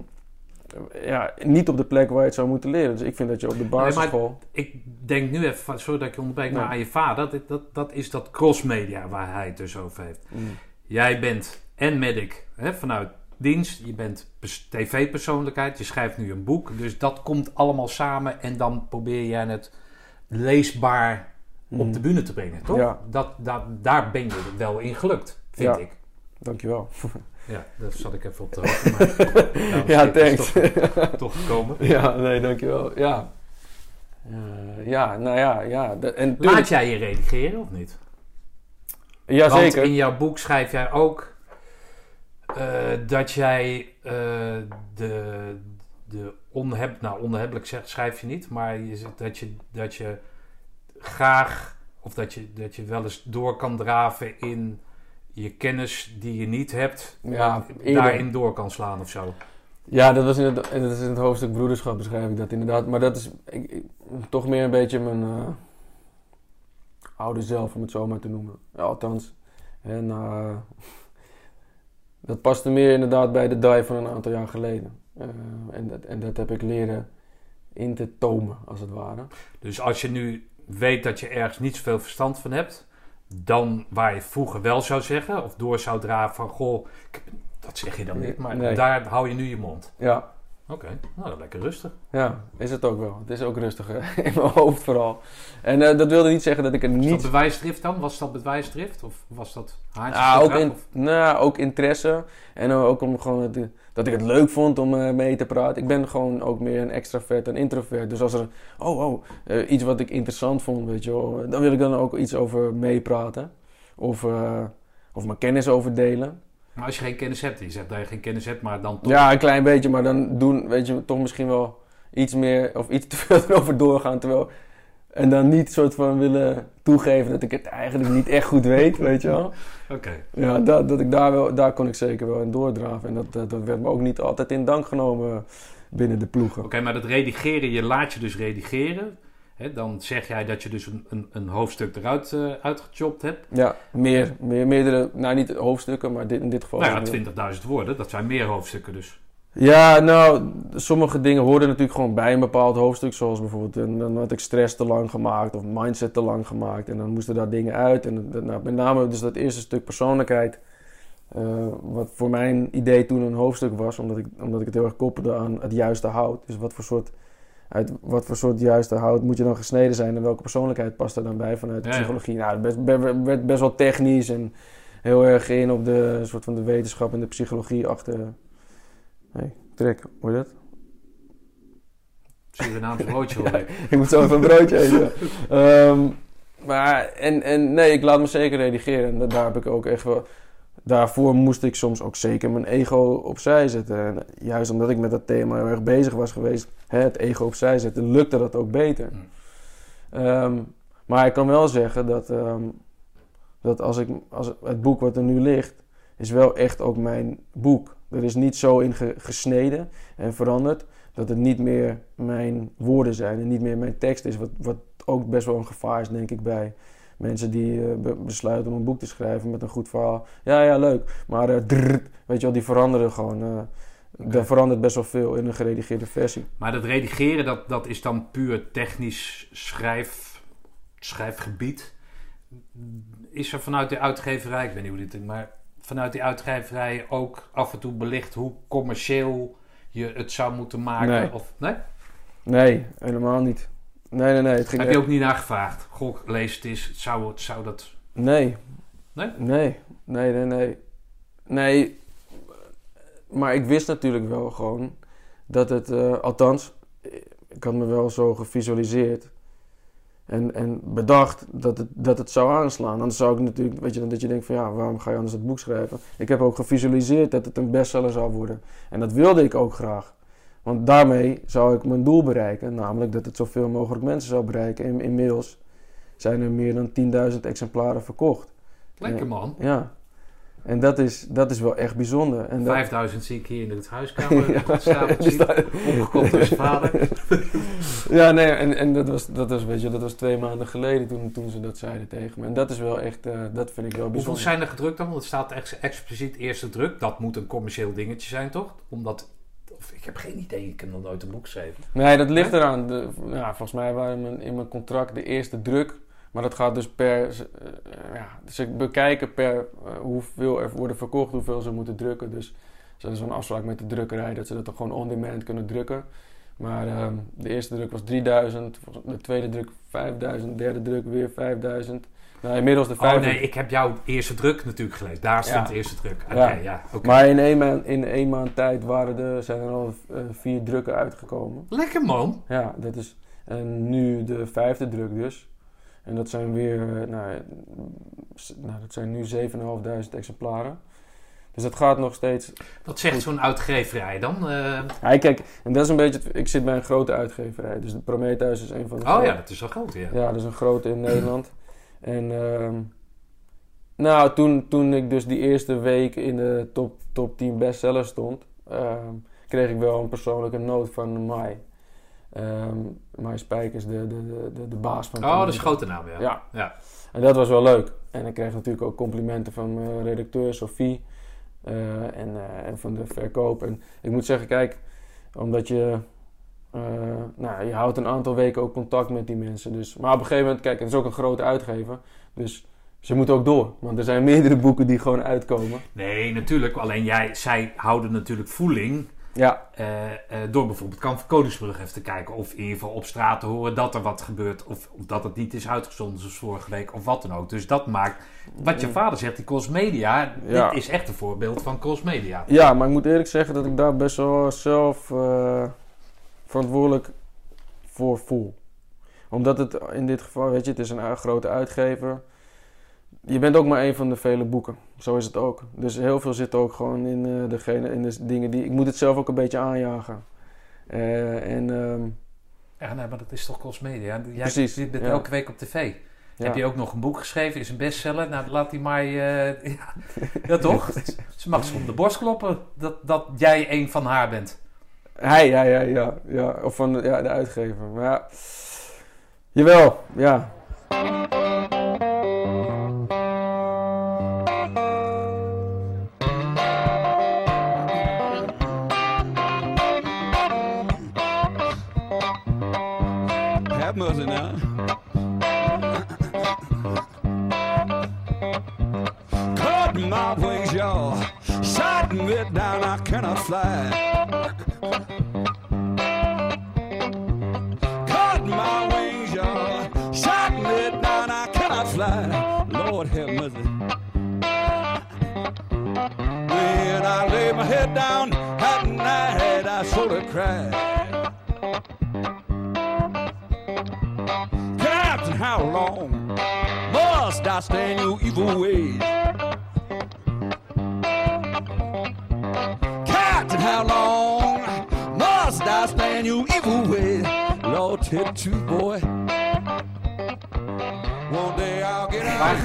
ja, niet op de plek waar je het zou moeten leren. Dus ik vind dat je op de basisschool... Ik denk nu even, sorry dat ik je onderbreek, maar Ja. aan je vader. Dat, dat, dat is dat crossmedia waar hij het dus over heeft. Mm. Jij bent en medic hè, vanuit dienst. Je bent pers- tv-persoonlijkheid. Je schrijft nu een boek. Dus dat komt allemaal samen. En dan probeer jij het leesbaar op Mm. de bühne te brengen, toch? Ja. Dat, dat, daar ben je wel in gelukt, vind Ja. ik. Dankjewel. Ja, dat zat ik even op te hoogte. Maar daarom ja, thanks. Toch, toch gekomen. ja, nee, dankjewel. Ja. Eh, ja, nou ja, ja. De- en Laat tuurlijk- jij je redigeren of niet? ja, Want in jouw boek schrijf jij ook eh, dat jij eh, de, de onheb, nou onhebbelijk schrijf je niet, maar je, dat, je, dat je graag of dat je, dat je wel eens door kan draven in je kennis die je niet hebt, Ja, daarin door kan slaan of zo. Ja, dat, was in het, dat is in het hoofdstuk broederschap beschrijf ik dat inderdaad. Maar dat is ik, ik- toch meer een beetje mijn eh, oude zelf, om het zo maar te noemen. Ja, althans. En dat paste meer inderdaad bij de die van een aantal jaar geleden. Eh, en, dat, en dat heb ik leren in te tomen, als het ware. Dus als je nu weet dat je ergens niet zoveel verstand van hebt, dan waar je vroeger wel zou zeggen of door zou draven van goh, dat zeg je dan niet, maar Nee. daar hou je nu je mond. Ja, Oké, nou dat lekker rustig. ja, is het ook wel. Het is ook rustiger in mijn hoofd vooral. En eh, dat wilde niet zeggen dat ik het Is dat niet bewijsdrift dan? Was dat bewijsdrift of was dat haantjes Ja, ook, in, of- nou, ook interesse. En ook om gewoon het, dat ik het leuk vond om eh, mee te praten. Ik ben gewoon ook meer een extravert dan introvert. Dus als er, oh, oh, eh, iets wat ik interessant vond, weet je wel, dan wil ik dan ook iets over meepraten. Of, eh, of mijn kennis over delen. Maar als je geen kennis hebt, je zegt dat je geen kennis hebt, maar dan toch. Ja, een klein beetje, maar dan doen, weet je, toch misschien wel iets meer of iets te veel erover doorgaan. Terwijl, en dan niet soort van willen toegeven dat ik het eigenlijk niet echt goed weet, weet je wel. Oké. Ja, dat, dat ik daar, wel, daar kon ik zeker wel in doordraven. En dat, dat, werd me ook niet altijd in dank genomen binnen de ploegen. Oké, maar dat redigeren, je laat je dus redigeren. Hè, dan zeg jij dat je dus een, een, een hoofdstuk eruit eh uitgechopt hebt. Ja, meer, meer, meerdere, nou niet hoofdstukken, maar dit, in dit geval. Nou ja, 20.000 woorden, dat zijn meer hoofdstukken dus. Ja, nou, sommige dingen hoorden natuurlijk gewoon bij een bepaald hoofdstuk. Zoals bijvoorbeeld, dan had ik stress te lang gemaakt of mindset te lang gemaakt. En dan moesten daar dingen uit. En nou, met name dus dat eerste stuk persoonlijkheid. eh, wat voor mijn idee toen een hoofdstuk was. Omdat ik, omdat ik het heel erg koppelde aan het juiste hout. Dus wat voor soort, uit wat voor soort juiste hout moet je dan gesneden zijn. En welke persoonlijkheid past er dan bij vanuit de Ja, psychologie. Nou, best, be- werd best wel technisch en heel erg in op de soort van de wetenschap en de psychologie achter... Hey, trek, hoor je dat? Surinaamse broodje hoor ik. ik moet zo even een broodje eten. Ehm, maar, en, en nee, ik laat me zeker redigeren. En da- daar heb ik ook echt wel... Daarvoor moest ik soms ook zeker mijn ego opzij zetten. En juist omdat ik met dat thema heel erg bezig was geweest, hè, het ego opzij zetten, lukte dat ook beter. Mm. Ehm, maar ik kan wel zeggen dat, ehm, dat als ik, als het boek wat er nu ligt, is wel echt ook mijn boek. Er is niet zo in ge- gesneden en veranderd dat het niet meer mijn woorden zijn en niet meer mijn tekst is. Wat, wat ook best wel een gevaar is, denk ik, bij mensen die eh, be- besluiten om een boek te schrijven met een goed verhaal. Ja, ja, leuk. Maar eh, drrrt, weet je wel, die veranderen gewoon. Er verandert best wel veel in een geredigeerde versie. Maar dat redigeren, dat, dat is dan puur technisch schrijf, schrijfgebied. Is er vanuit de uitgeverij, ik weet niet hoe dit maar vanuit die uitgeverij ook af en toe belicht hoe commercieel je het zou moeten maken? Nee. Of, nee? Nee, helemaal niet. Nee, nee, nee. Het ging Heb je ook niet naar gevraagd? Goh, lees het eens. Zou, zou dat... Nee. Nee? Nee, nee, nee, nee. Nee, maar ik wist natuurlijk wel gewoon dat het, eh, althans, ik had me wel zo gevisualiseerd en, en bedacht dat het, dat het zou aanslaan. Anders zou ik natuurlijk, weet je, dat je denkt van ja, waarom ga je anders het boek schrijven? Ik heb ook gevisualiseerd dat het een bestseller zou worden. En dat wilde ik ook graag. Want daarmee zou ik mijn doel bereiken, namelijk dat het zoveel mogelijk mensen zou bereiken. En inmiddels zijn er meer dan 10.000 exemplaren verkocht. Lekker man. Ja. En dat is, dat is wel echt bijzonder. En dat, 5000 zie ik hier in de huiskamer Ja. Opgekocht door zijn vader. ja, nee, en, en dat, was, dat, was, weet je, dat was twee maanden geleden toen, toen ze dat zeiden tegen me. En dat is wel echt, eh, dat vind ik wel Hoeveel bijzonder. zijn er gedrukt dan? Want het staat ex expliciet eerste druk. Dat moet een commercieel dingetje zijn, toch? Omdat... Of, ik heb geen idee, ik heb nog nooit een boek geschreven. Nee, dat ligt eraan. De, ja, volgens mij waren in mijn contract de eerste druk. Maar dat gaat dus per. eh, ja, ze bekijken per eh, hoeveel er worden verkocht, hoeveel ze moeten drukken. Dus ze hebben zo'n afspraak met de drukkerij dat ze dat dan gewoon on demand kunnen drukken. Maar ehm, de eerste druk was 3000, de tweede druk 5000, de derde druk weer 5000. Nou, inmiddels de Oh vijfde. nee, ik heb jouw eerste druk natuurlijk gelezen. Daar stond Ja. de eerste druk. Oké, Ja. Maar in één, maand, in één maand tijd waren er, zijn er al eh, vier drukken uitgekomen. Lekker man. Ja, dat is en nu de vijfde druk dus. En dat zijn weer, eh, nou, nou dat zijn nu 7.500 exemplaren. Dus dat gaat nog steeds. Wat zegt zo'n uitgeverij dan? Eh, Ja, kijk, en dat is een beetje, ik zit bij een grote uitgeverij. Dus de Prometheus is een van de oh grote. ja, dat is wel groot, ja. Ja, dat is een grote in Nederland. En ehm, nou, toen, toen ik dus die eerste week in de top, top 10 bestsellers stond, ehm, kreeg ik wel een persoonlijke noot van Mai. Ehm Mai Spijkers, de, de, de, de, de baas van Oh, dat is een grote naam, ja. Ja. Ja. En dat was wel leuk. En ik kreeg natuurlijk ook complimenten van mijn redacteur Sophie eh, en, eh, en van de verkoop. En ik moet zeggen, kijk, omdat je, eh, nou, je houdt een aantal weken ook contact met die mensen. Dus, maar op een gegeven moment, kijk, het is ook een grote uitgever. Dus ze moeten ook door. Want er zijn meerdere boeken die gewoon uitkomen. Nee, natuurlijk. Alleen jij, zij houden natuurlijk voeling Ja, eh, eh, door bijvoorbeeld Kamp van Koningsbrug even te kijken. Of in ieder geval op straat te horen dat er wat gebeurt. Of, of dat het niet is uitgezonden zoals vorige week. Of wat dan ook. Dus dat maakt, wat je vader zegt, die Cosmedia. Ja. Dit is echt een voorbeeld van Cosmedia. Ja, maar ik moet eerlijk zeggen dat ik daar best wel zelf eh, verantwoordelijk voor voel. Omdat het in dit geval, weet je, het is een grote uitgever. Je bent ook maar een van de vele boeken. Zo is het ook. Dus heel veel zit ook gewoon in, eh, degene, in de dingen die... Ik moet het zelf ook een beetje aanjagen. Eh, en ehm, Ja, maar dat is toch Cosmedia. Jij Precies, bent ja. elke week op tv. ja. Heb je ook nog een boek geschreven? Is een bestseller? Nou, laat die maar... eh, ja. ja, toch? Ze mag zich om de borst kloppen dat, dat jij een van haar bent. Hij, ja, ja, ja, ja. Of van de, ja, de uitgever. Maar ja, jawel, ja. Fly.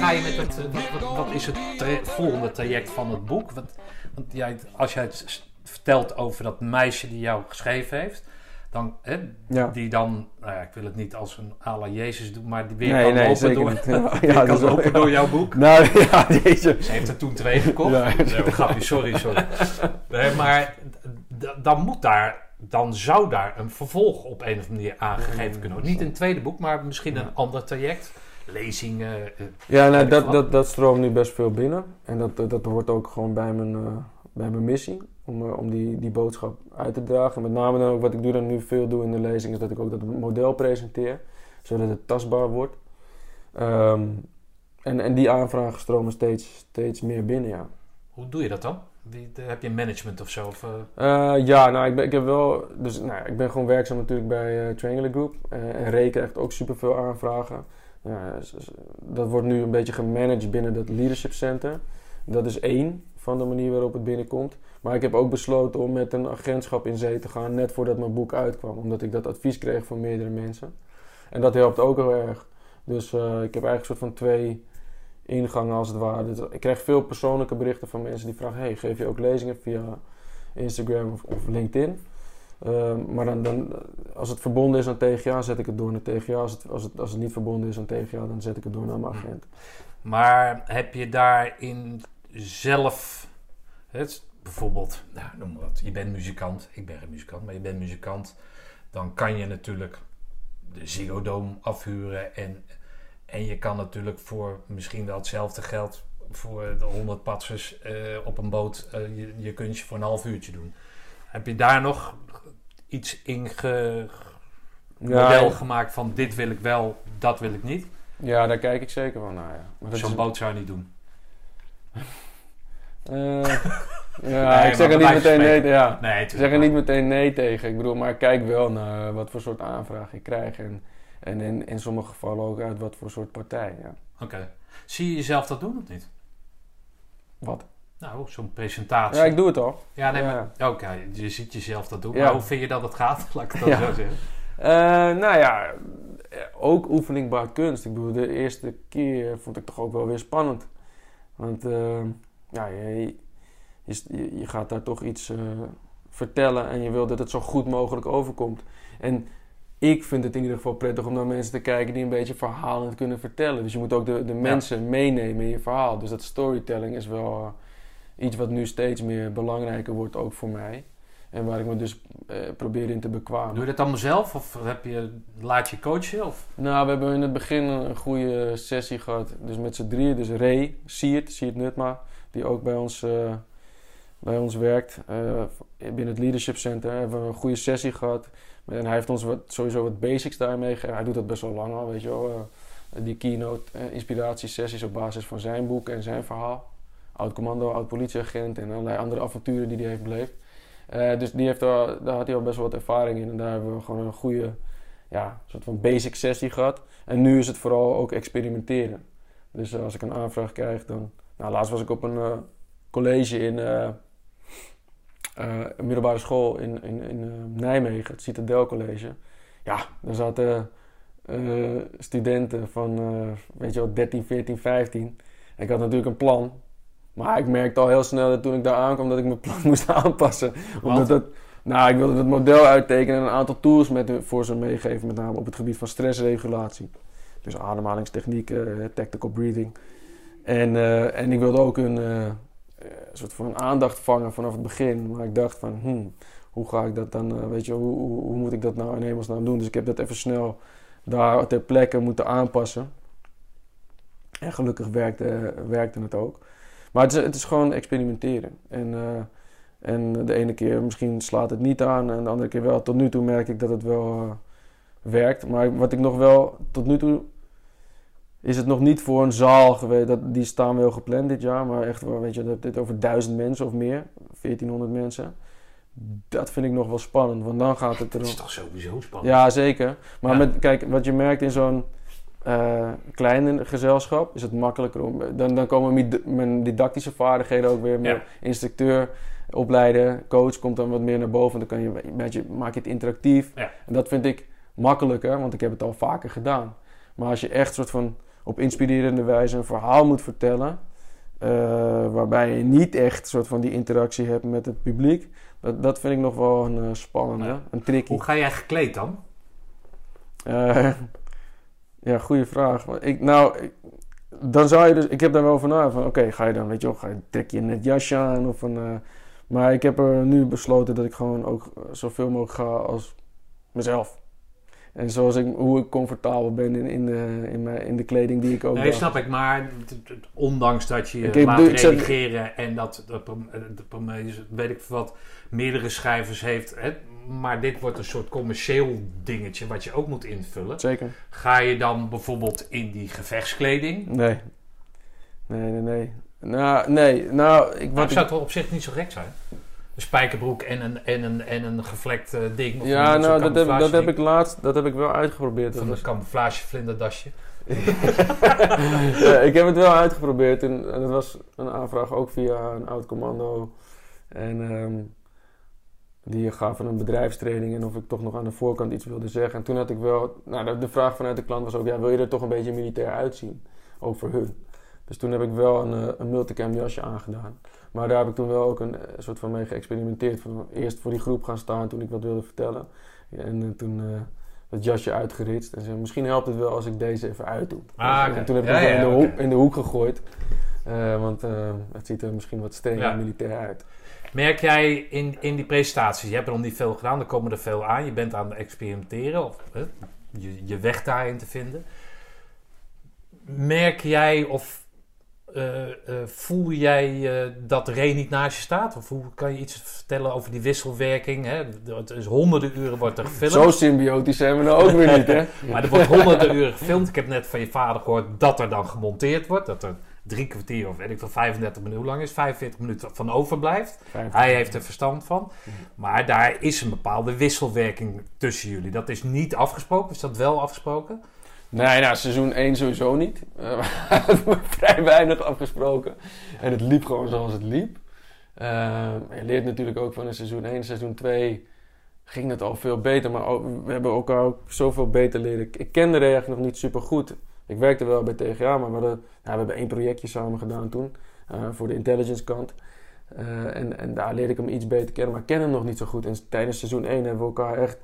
Ga je here. met het, eh, wat, wat is het tra- volgende traject van het boek? Want, want jij, als jij het vertelt over dat meisje die jou geschreven heeft, dan, hè, Ja. die dan, nou ja, ik wil het niet als een à la Jezus doen, maar die weer Nee, kan nee, lopen, door. Ja, kan dat is wel- lopen ja. door jouw boek. Nou ja, deze. Ze heeft er toen twee gekocht. Ja. Nee, een grapje, sorry, sorry. Nee, maar dan moet daar, dan zou daar een vervolg op een of andere manier aangegeven kunnen worden. Niet een tweede boek, maar misschien een ander traject. Lezingen. eh, Ja, nou, dat, dat, dat stroomt nu best veel binnen. En dat, dat, hoort ook gewoon bij mijn, eh, bij mijn missie. Om, eh, om die, die boodschap uit te dragen. Met name dan ook wat ik doe dan nu veel doe in de lezing. Is dat ik ook dat model presenteer. Zodat het tastbaar wordt. Ehm, en, en die aanvragen stromen steeds, steeds meer binnen, ja. Hoe doe je dat dan? De- heb je management of zo? Of, ja, nou, ik, ben, ik heb wel. Dus, nou, ik ben gewoon werkzaam natuurlijk bij Triangular Group. En Ray krijgt ook superveel aanvragen. Ja, dat wordt nu een beetje gemanaged binnen dat Leadership Center. Dat is één van de manier waarop het binnenkomt. Maar ik heb ook besloten om met een agentschap in zee te gaan, net voordat mijn boek uitkwam. Omdat ik dat advies kreeg van meerdere mensen. En dat helpt ook heel erg. Dus eh, ik heb eigenlijk een soort van twee ingangen als het ware. Dus ik krijg veel persoonlijke berichten van mensen die vragen: hey, geef je ook lezingen via Instagram of, of LinkedIn? Ehm, maar dan, als het verbonden is aan TGA, zet ik het door naar TGA. Als het, als het, als het niet verbonden is aan TGA, dan zet ik het door naar mijn agent. maar heb je daarin zelf, het, bijvoorbeeld, nou, noem maar wat, je bent muzikant, ik ben geen muzikant, maar je bent muzikant, dan kan je natuurlijk de Ziggo afhuren en, en je kan natuurlijk voor misschien wel hetzelfde geld voor de 100 patsers eh, op een boot eh, je, je kunstje voor een half uurtje doen. Heb je daar nog iets in ge, model gemaakt van dit wil ik wel, dat wil ik niet? ja, daar kijk ik zeker wel naar. Ja. Zo'n is- boot zou je niet doen. Nee, ja, ik zeg er niet meteen nee, ja. Nee, Ik zeg er niet meteen nee tegen. Ik bedoel, maar ik kijk wel naar wat voor soort aanvraag ik krijg. En, en in, in sommige gevallen ook uit wat voor soort partij. Ja. Oké. Zie je jezelf dat doen of niet? Wat? Nou, zo'n presentatie. Ja, ik doe het al. Ja, nee, Ja. Oké, je ziet jezelf dat doen. Ja. Maar hoe vind je dat het gaat? Laat ik het dan Ja. zo zeggen. Eh, nou ja, ook oefeningbaar kunst. Ik bedoel, de eerste keer vond ik toch ook wel weer spannend. Want eh, ja, je, je, je gaat daar toch iets eh, vertellen en je wil dat het zo goed mogelijk overkomt. En ik vind het in ieder geval prettig om naar mensen te kijken die een beetje verhalend kunnen vertellen. Dus je moet ook de, de mensen meenemen in je verhaal. Dus dat storytelling is wel iets wat nu steeds meer belangrijker wordt, ook voor mij. En waar ik me dus eh, probeer in te bekwamen. Doe je dat allemaal zelf? Of heb je, laat je coachen? Of? Nou, we hebben in het begin een goede sessie gehad. Dus met z'n drieën. Dus Ray, Siert, Siert Nutma, die ook bij ons, eh, bij ons werkt. eh, binnen het Leadership Center hebben we een goede sessie gehad. En hij heeft ons wat, sowieso wat basics daarmee gegeven. Hij doet dat best wel lang al, weet je wel. die keynote inspiratiesessies op basis van zijn boek en zijn verhaal. Oud commando, oud politieagent en allerlei andere avonturen die hij heeft beleefd. Eh, dus die heeft daar, daar had hij al best wel wat ervaring in. En daar hebben we gewoon een goede ja, soort van basic sessie gehad. En nu is het vooral ook experimenteren. Dus eh, als ik een aanvraag krijg, dan... Nou, laatst was ik op een eh, college in een middelbare school in, in, in Nijmegen, het Citadel College. Ja, daar zaten studenten van, weet je wel, 13, 14, 15. Ik had natuurlijk een plan. Maar ik merkte al heel snel dat toen ik daar aankwam dat ik mijn plan moest aanpassen. Omdat dat, nou, ik wilde het model uittekenen en een aantal tools met, voor ze meegeven. Met name op het gebied van stressregulatie. Dus ademhalingstechnieken, eh, tactical breathing. En, eh, en ik wilde ook een eh, soort van aandacht vangen vanaf het begin. Maar ik dacht van, hmm, hoe ga ik dat dan, weet je, hoe, hoe, hoe moet ik dat nou in hemelsnaam doen? Dus ik heb dat even snel daar ter plekke moeten aanpassen. En gelukkig werkte, werkte het ook. Maar het is, het is gewoon experimenteren. En, eh, en de ene keer misschien slaat het niet aan en de andere keer wel. Tot nu toe merk ik dat het wel eh, werkt. Maar wat ik nog wel, tot nu toe is het nog niet voor een zaal geweest. Dat, die staan wel gepland dit jaar. Maar echt, wel, weet je, dat dit over duizend mensen of meer. 1400 mensen. Dat vind ik nog wel spannend. Want dan gaat het Dat is erom. toch sowieso spannend? Ja, zeker. Maar Ja. Met, kijk, wat je merkt in zo'n kleine gezelschap is het makkelijker om. Dan, dan komen mijn- didactische vaardigheden ook weer. Mijn Ja. instructeur, opleider, coach komt dan wat meer naar boven. Dan kan je beetje, maak je het interactief. Ja. En dat vind ik makkelijker, want ik heb het al vaker gedaan. Maar als je echt soort van op inspirerende wijze een verhaal moet vertellen. eh, waarbij je niet echt soort van die interactie hebt met het publiek. Dat, dat vind ik nog wel een eh, spannende, Ja. een tricky. Hoe ga jij gekleed dan? Ja, goede vraag. Ik, nou, ik- dan zou je dus... Ik heb daar wel over na. Van, oké, ga je dan, weet je wel, ga je, trek je net jasje aan of een... eh, maar ik heb er nu besloten dat ik gewoon ook zoveel mogelijk ga als mezelf. En zoals ik, hoe ik comfortabel ben in, in, de, in, mijn, in de kleding die ik ook Nee, snap ik. Maar ondanks dat je je Ik laat redigeren en dat de prom- weet ik wat meerdere schrijvers heeft. Hè, maar dit wordt een soort commercieel dingetje wat je ook moet invullen. Zeker. Ga je dan bijvoorbeeld in die gevechtskleding? Nee. Nee, nee, nee. Nou, nee. Nou, ik, ik, zou toch op zich niet zo gek zijn? Een spijkerbroek en een, en een, en een gevlekt eh, ding. Of ja, nou, dat heb, dat heb ik laatst... Dat heb ik wel uitgeprobeerd. Dat Van een camouflage vlinderdasje. ja, ik heb het wel uitgeprobeerd en, en dat was een aanvraag ook via een oud commando. En ehm, die gaven een bedrijfstraining en of ik toch nog aan de voorkant iets wilde zeggen. En toen had ik wel, nou de, vraag vanuit de klant was ook, ja, wil je er toch een beetje militair uitzien? Ook voor hun. Dus toen heb ik wel een, eh, een multicam jasje aangedaan. Maar daar heb ik toen wel ook een eh, soort van mee geëxperimenteerd. Van eerst voor die groep gaan staan toen ik wat wilde vertellen. En eh, toen eh, het jasje uitgeritst. En zei, misschien helpt het wel als ik deze even uitdoe. Ah. En toen heb ik Ja, hem ja, in, de hoek, in de hoek gegooid. Want het ziet er misschien wat strenger Ja. en militair uit. Merk jij in, in die presentaties, je hebt er nog niet veel gedaan, er komen er veel aan, je bent aan het experimenteren of hè, je, je weg daarin te vinden. Merk jij of eh, eh, voel jij eh, dat Ray niet naast je staat? Of hoe kan je iets vertellen over die wisselwerking? Hè? Het is honderden uren wordt er gefilmd. Zo symbiotisch zijn we nou ook weer niet, hè? Maar er wordt honderden uren gefilmd. Ik heb net van je vader gehoord dat er dan gemonteerd wordt. Dat er drie kwartier of weet ik veel, 35 minuten, hoe lang is het? 45 minuten van overblijft. Hij heeft er verstand van. Maar daar is een bepaalde wisselwerking tussen jullie. Dat is niet afgesproken. Is dat wel afgesproken? Nee, nou, seizoen 1 sowieso niet. We hebben vrij weinig afgesproken. En het liep gewoon zoals het liep. Eh, je leert natuurlijk ook van in seizoen 1. Seizoen 2 ging het al veel beter. Maar ook- we hebben elkaar ook zoveel beter leren. Ik kende Ray eigenlijk nog niet super goed. Ik werkte wel bij TGA, maar we, ja, we hebben één projectje samen gedaan toen. eh, voor de intelligence kant. Eh, en, en daar leerde ik hem iets beter kennen. Maar ik ken hem nog niet zo goed. En tijdens seizoen 1 hebben we elkaar echt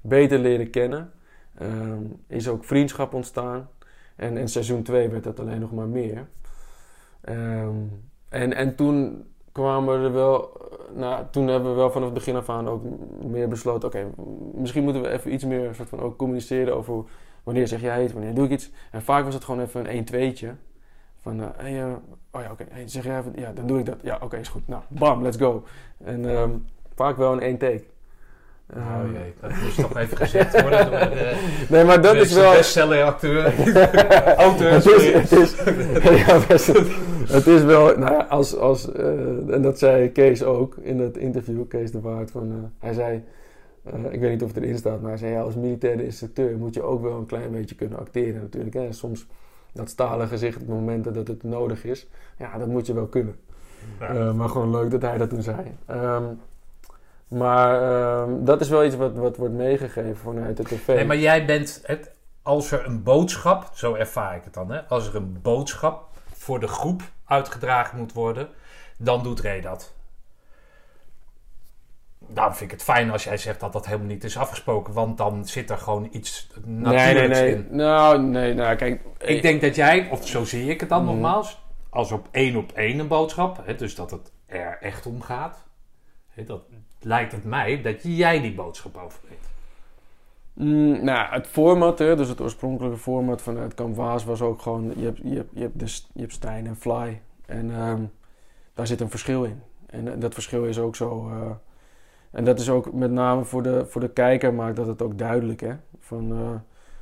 beter leren kennen. Ehm, is ook vriendschap ontstaan. En in seizoen 2 werd dat alleen nog maar meer. Ehm, en, en toen kwamen we er wel... eh, Nou, toen hebben we wel vanaf het begin af aan ook meer besloten... Oké, misschien moeten we even iets meer soort van ook communiceren over... Wanneer zeg jij het, wanneer doe ik iets. En vaak was het gewoon even een 1-2'tje. Van, eh, hey, eh, oh ja, oké, hey, zeg jij even... Ja, dan doe ik dat. Ja, oké, is goed. Nou, bam, let's go. En ehm, vaak wel een één take. Oh Ehm, jee, dat moest toch even gezegd worden door de nee, maar dat is wel... bestseller acteur. Auteur, het is, het is, ja, best, het is wel, nou ja, als, als, eh, en dat zei Kees ook in dat interview, Kees de Waard, van, hij zei, eh, ik weet niet of het erin staat, maar hij zei, ja, als militaire instructeur moet je ook wel een klein beetje kunnen acteren natuurlijk. Hè. Soms dat stalen gezicht op momenten dat het nodig is, ja, dat moet je wel kunnen. Ja. Eh, maar gewoon leuk dat hij dat toen zei. Ehm, maar ehm, dat is wel iets wat, wat wordt meegegeven vanuit de tv. Nee, maar jij bent, het, als er een boodschap, zo ervaar ik het dan, hè, als er een boodschap voor de groep uitgedragen moet worden, dan doet Ray dat. Daarom vind ik het fijn als jij zegt dat dat helemaal niet is afgesproken, want dan zit er gewoon iets nee, natuurlijks nee, nee. in. Nou, nee, nou, kijk. Ik denk dat jij, of zo zie ik het dan Mhm. nogmaals, als op één op één een boodschap, hè, dus dat het er echt om gaat, hè, dat lijkt het mij dat jij die boodschap overbrengt. Mm, nou, het format, hè, dus het oorspronkelijke format vanuit Waas was ook gewoon... Je hebt, je hebt, je hebt, de, je hebt Stijn en Fly. En ehm, daar zit een verschil in. En eh, dat verschil is ook zo... eh, en dat is ook met name voor de, voor de kijker maakt dat het ook duidelijk, hè. Van, eh,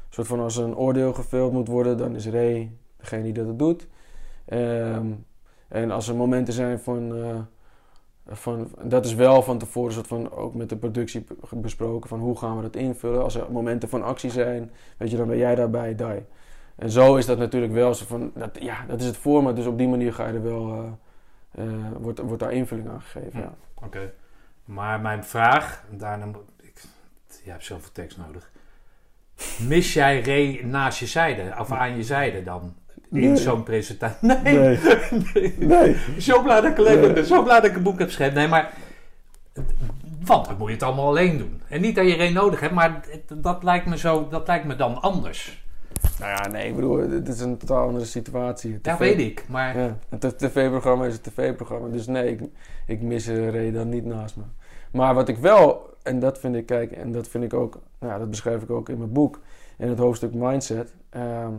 soort van als er een oordeel geveld moet worden, dan is Ray degene die dat doet. Ehm, en als er momenten zijn van... eh, van, dat is wel van tevoren soort van ook met de productie besproken van hoe gaan we dat invullen. Als er momenten van actie zijn, weet je, dan ben jij daarbij, die. En zo is dat natuurlijk wel zo van, dat, ja, dat is het format, dus op die manier ga je er wel, eh, wordt, wordt daar invulling aan gegeven. Ja. Oké. Maar mijn vraag, daarna ik, je hebt zoveel tekst nodig. Mis jij Ray naast je zijde, of aan je zijde dan? In Nee. zo'n presentatie? Nee. Nee. nee. Nee. Zo blij dat ik alleen zo blij dat ik een boek heb geschreven. Nee, maar. Want dan moet je het allemaal alleen doen. En niet dat je Ray nodig hebt, maar dat lijkt me, zo, dat lijkt me dan anders. Nou ja, nee, ik bedoel, dit is een totaal andere situatie. Dat weet ik. Maar Ja, een t- tv-programma is een tv-programma. Dus nee, ik, ik mis Ray dan niet naast me. Maar wat ik wel, en dat vind ik, kijk, en dat vind ik ook, nou, dat beschrijf ik ook in mijn boek, in het hoofdstuk Mindset. ehm,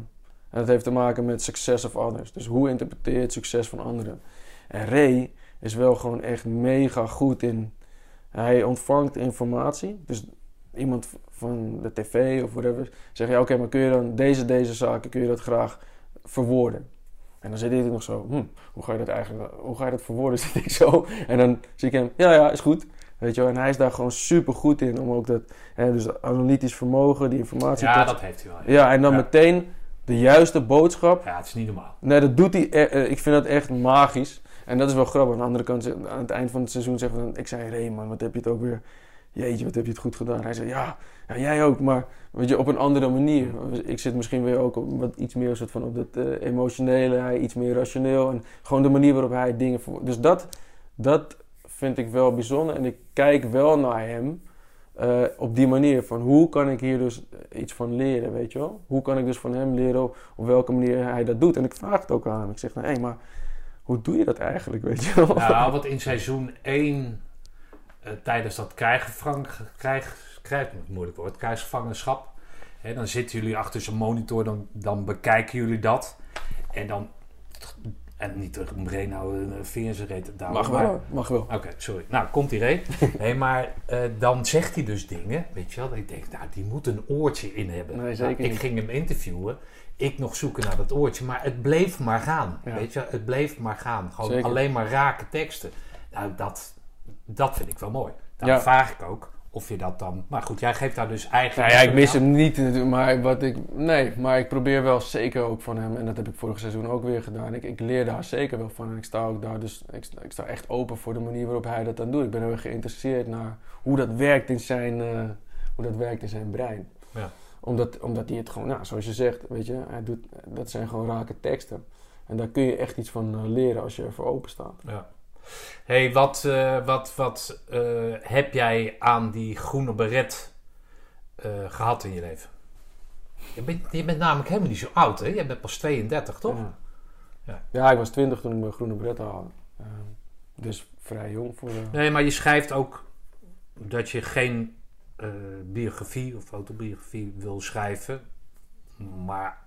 en dat heeft te maken met success of others. Dus hoe interpreteer je het succes van anderen? En Ray is wel gewoon echt mega goed in. Hij ontvangt informatie. Dus iemand van de tv of whatever zegt: ja, oké, maar kun je dan deze, deze zaken, kun je dat graag verwoorden? En dan zit ik nog zo, hm, hoe ga je dat eigenlijk, hoe ga je dat verwoorden? Zit ik zo. En dan zie ik hem, ja, ja, is goed. Weet je wel, en hij is daar gewoon super goed in om ook dat, hè, dus analytisch vermogen, die informatie. ja, dat heeft hij wel. ja, en dan Ja. meteen de juiste boodschap. Ja, het is niet normaal. Nee, dat doet hij. eh, eh, ik vind dat echt magisch. En dat is wel grappig. Aan de andere kant, aan het eind van het seizoen zeggen we dan... Ik zei, Ray man, wat heb je het ook weer... Jeetje, wat heb je het goed gedaan. Hij zei, ja, ja jij ook, maar weet je, op een andere manier. Ik zit misschien weer ook op wat iets meer soort van op dat eh, emotionele. Hij iets meer rationeel. En gewoon de manier waarop hij dingen... Voor... Dus dat, dat vind ik wel bijzonder. En ik kijk wel naar hem... eh, op die manier van hoe kan ik hier dus iets van leren, weet je wel? Hoe kan ik dus van hem leren op, op welke manier hij dat doet? En ik vraag het ook aan hem. Ik zeg, nou, hé, maar hoe doe je dat eigenlijk, weet je wel? Nou, wat in seizoen 1, eh, tijdens dat krijggevang, krijg, krijg, moeilijk woord, krijgsgevangenschap, hè, dan zitten jullie achter zo'n monitor, dan, dan bekijken jullie dat. En dan, en niet terug om Ray nou een veer reet douwen, mag maar- wel, mag wel. Oké, sorry. Nou, komt hij Ray. hey, maar eh, dan zegt hij dus dingen, weet je wel. dat Ik denk, nou, die moet een oortje in hebben. Nee, zeker Nou, ik niet. ging hem interviewen. Ik nog zoeken naar dat oortje. Maar het bleef maar gaan. Ja. Weet je, het bleef maar gaan. Gewoon Zeker. alleen maar rake teksten. Nou, dat, dat vind ik wel mooi. Ja. vraag ik ook of je dat dan... Maar goed, jij geeft daar dus eigenlijk... Nou ja, ik mis hem niet, natuurlijk, maar wat ik... Nee, maar ik probeer wel zeker ook van hem. En dat heb ik vorig seizoen ook weer gedaan. Ik, ik leer daar zeker wel van. En ik sta ook daar, dus ik, sta- ik sta echt open voor de manier waarop hij dat dan doet. Ik ben heel erg geïnteresseerd naar hoe dat werkt in zijn, eh, hoe dat werkt in zijn brein. Ja. Omdat, omdat hij het gewoon, nou, zoals je zegt, weet je, hij doet, dat zijn gewoon rake teksten. En daar kun je echt iets van eh, leren als je ervoor open staat. Ja. Hey, wat, eh, wat, wat eh, heb jij aan die groene beret eh, gehad in je leven? Je bent, je bent namelijk helemaal niet zo oud, hè? Je bent pas 32, toch? Ja. Ja. Ja. ik was twintig toen ik mijn groene bret haalde. Ehm, dus vrij jong voor... Nee, maar je schrijft ook dat je geen biografie of autobiografie wil schrijven. Maar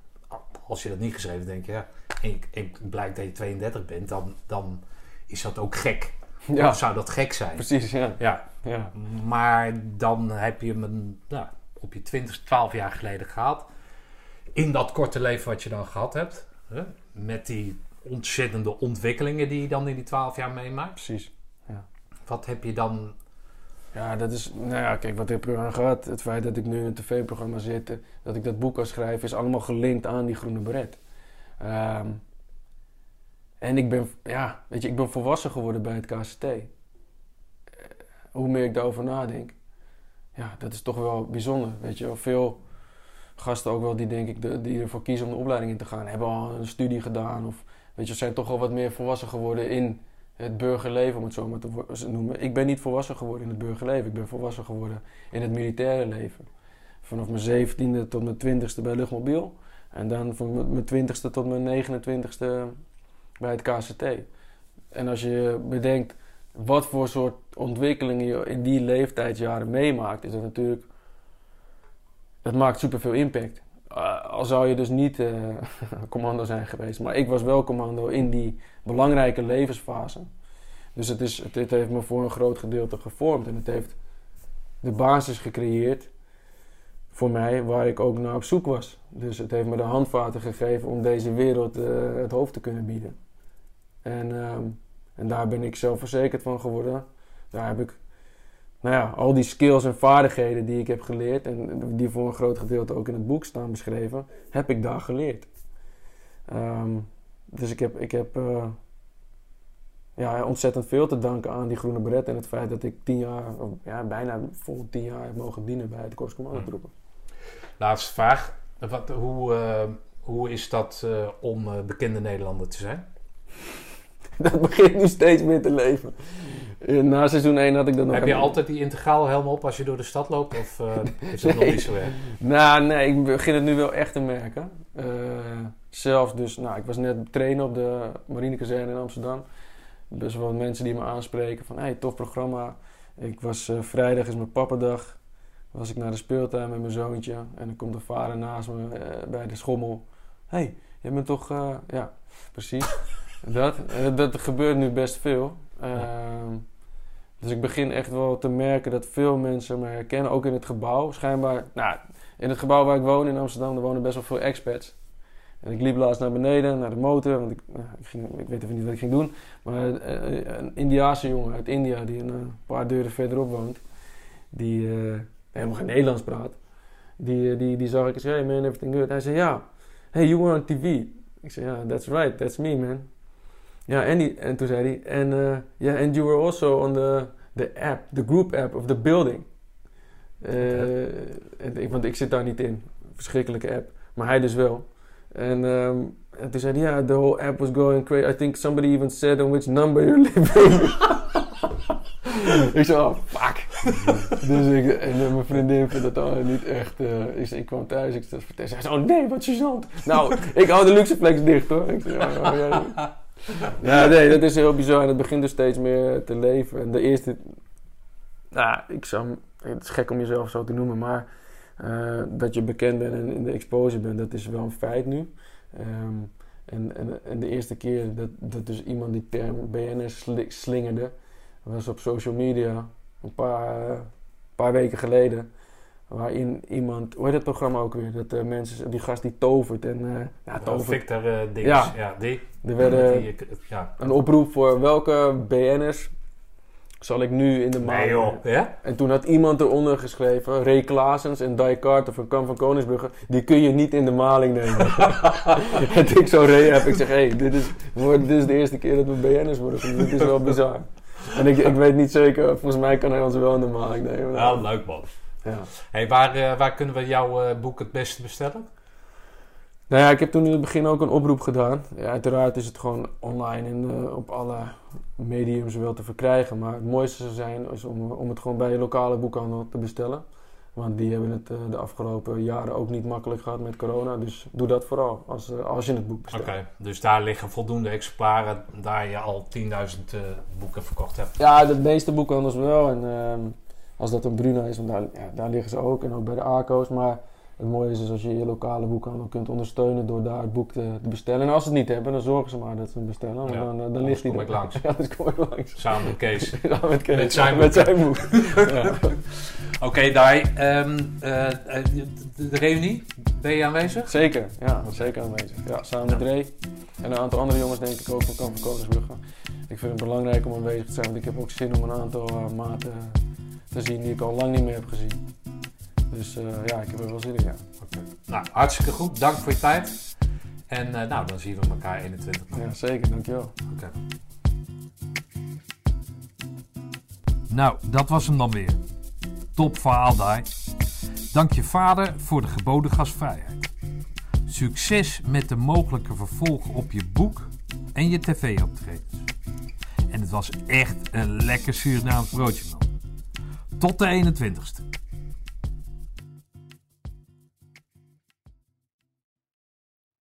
als je dat niet geschreven denk je, ja, en, blijkt dat je 32 bent, dan, dan is dat ook gek. ja, Of zou dat gek zijn? precies, ja. Ja, ja. maar dan heb je hem nou, op je 20, 12 jaar geleden gehad. In dat korte leven wat je dan gehad hebt. Hè? Met die ontzettende ontwikkelingen die je dan in die 12 jaar meemaakt. Precies. Wat heb je dan Ja, dat is... Nou ja, kijk, wat heb ik eraan gehad? Het feit dat ik nu in een tv-programma zit, eh, dat ik dat boek kan schrijven, is allemaal gelinkt aan die groene beret. Ehm, en ik ben, ja, weet je, ik ben volwassen geworden bij het KCT. Eh, hoe meer ik daarover nadenk, ja, dat is toch wel bijzonder, weet je. Veel gasten ook wel die, denk ik, de, die ervoor kiezen om de opleiding in te gaan, hebben al een studie gedaan of, weet je, zijn toch al wat meer volwassen geworden in het burgerleven, om het zo maar te noemen. Ik ben niet volwassen geworden in het burgerleven. Ik ben volwassen geworden in het militaire leven. Vanaf mijn zeventiende tot mijn twintigste bij Luchtmobiel. En dan van mijn- mijn twintigste tot mijn 29ste bij het KCT. En als je bedenkt wat voor soort ontwikkelingen je in die leeftijdsjaren meemaakt, is dat natuurlijk het maakt superveel impact. Uh, al zou je dus niet uh, commando zijn geweest. Maar ik was wel commando in die belangrijke levensfase. Dus het, is, het, heeft me voor een groot gedeelte gevormd. En het heeft de basis gecreëerd voor mij waar ik ook naar op zoek was. Dus het heeft me de handvaten gegeven om deze wereld uh, het hoofd te kunnen bieden. En, um, en daar ben ik zelfverzekerd van geworden. Daar heb ik nou ja, al die skills en vaardigheden die ik heb geleerd en die voor een groot gedeelte ook in het boek staan beschreven, heb ik daar geleerd. Um, dus ik heb, ik heb uh, ja, ontzettend veel te danken aan die groene beret en het feit dat ik tien jaar, of ja, bijna vol tien jaar heb mogen dienen bij de Korps Commandotroepen. Laatste vraag. Wat, hoe, uh, hoe is dat uh, om bekende Nederlander te zijn? dat begint nu steeds meer te leven. Na seizoen 1 had ik dat nog... Heb je altijd die integraal helm op als je door de stad loopt? Of uh, is dat nee. nog niet zo erg? Nou, nee, ik begin het nu wel echt te merken. Uh, zelfs dus, nou, ik was net trainen op de marinekazerne in Amsterdam. Best wel mensen die me aanspreken van, hey, tof programma. Ik was, uh, vrijdag is mijn pappadag. Was ik naar de speeltuin met mijn zoontje. En dan komt de vader naast me bij de schommel. hey, je bent toch... ja, precies. Dat, dat gebeurt nu best veel. Uh, dus ik begin echt wel te merken dat veel mensen me herkennen, ook in het gebouw. Schijnbaar, nou, in het gebouw waar ik woon in Amsterdam, er wonen best wel veel expats. En ik liep laatst naar beneden, naar de motor, want ik, nou, ik, ging, ik weet even niet wat ik ging doen. Maar uh, een Indiaanse jongen uit India, die een uh, paar deuren verderop woont, die uh, helemaal geen Nederlands praat, die, die, die zag ik en zei, hey man, everything good? Hij zei, ja, hey, you were on TV. Ik zei, ja, yeah, that's right, that's me man. Ja, en, toen zei hij, en uh, yeah, and you were also on the, the app, the group app of the building. Uh, en, want ik zit daar niet in. Verschrikkelijke app. Maar hij dus wel. En, en toen zei hij, yeah, the whole app was going crazy. I think somebody even said on which number you're living. ik zei, oh, fuck. dus ik, en mijn vriendin vindt dat dan niet echt... Uh, ik, ik kwam thuis, ik zei, zei oh nee, wat gênant. nou, ik hou de luxeflex dicht hoor. Ik zei, oh, ja, ja, nee, dat is heel bizar. En het begint dus steeds meer te leven. En de eerste... Nou, ik zou... Het is gek om jezelf zo te noemen, maar... Uh, dat je bekend bent en in de exposure bent, dat is wel een feit nu. Um, en, en, de eerste keer dat, dat dus iemand die term BNS slingerde, was op social media een paar, uh, paar weken geleden. Waarin iemand, hoe heet het programma ook weer? Dat uh, mensen, die gast die tovert en uh, ja, tovert. Victor uh, Dings, ja. ja, die. Er werd ja. een oproep voor welke BN'ers zal ik nu in de maand. Nee joh, ja? En toen had iemand eronder geschreven, Ray Klaasens en Die Carter van Kam van Koningsbrugge, die kun je niet in de maling nemen. en ik zo Ray heb, ik zeg, hé, hey, dit, is, dit is de eerste keer dat we BN'ers worden, dit is wel bizar. En ik, ik weet niet zeker, volgens mij kan hij ons wel in de maling nemen. Ja, leuk man. Ja. Hey, waar, uh, waar kunnen we jouw uh, boek het beste bestellen? Nou ja, ik heb toen in het begin ook een oproep gedaan. Ja, uiteraard is het gewoon online en uh, op alle mediums wel te verkrijgen. Maar het mooiste zou zijn is om, om het gewoon bij je lokale boekhandel te bestellen. Want die hebben het uh, de afgelopen jaren ook niet makkelijk gehad met corona. Dus doe dat vooral als, uh, als je het boek bestelt. Oké, dus daar liggen voldoende exemplaren daar je al 10.000 boeken verkocht hebt? Ja, de meeste boekhandels wel. En ehm, als dat een Bruna is, want daar, ja, daar liggen ze ook. En ook bij de ACO's. Maar het mooie is dus als je je lokale boekhandel kunt ondersteunen door daar het boek te, te, bestellen. En als ze het niet hebben, dan zorgen ze maar dat ze het bestellen. Want ja, dan, dan ligt kom ik langs. Ja, dan kom ik langs. Samen met Kees. Ja, met Kees. Met zijn met boek. Oké, okay, Dai. Um, uh, de, de reunie, ben je aanwezig? Zeker, ja, zeker aanwezig. Ja, samen met Ray en een aantal andere jongens denk ik ook van Kamp van Koningsbrugge. Ik vind het belangrijk om aanwezig te zijn, want ik heb ook zin om een aantal uh, maten te zien die ik al lang niet meer heb gezien. Dus uh, ja, ik heb er wel zin in, ja. Okay. Nou, hartstikke goed. Dank voor je tijd. En uh, nou, dan zien we elkaar 21 maart. Ja, zeker. Dankjewel. Oké. Okay. Nou, dat was hem dan weer. Top verhaal, Dai. Dank je vader voor de geboden gastvrijheid. Succes met de mogelijke vervolgen op je boek en je tv-optredens. En het was echt een lekker Surinaams broodje, man. Tot de 21ste.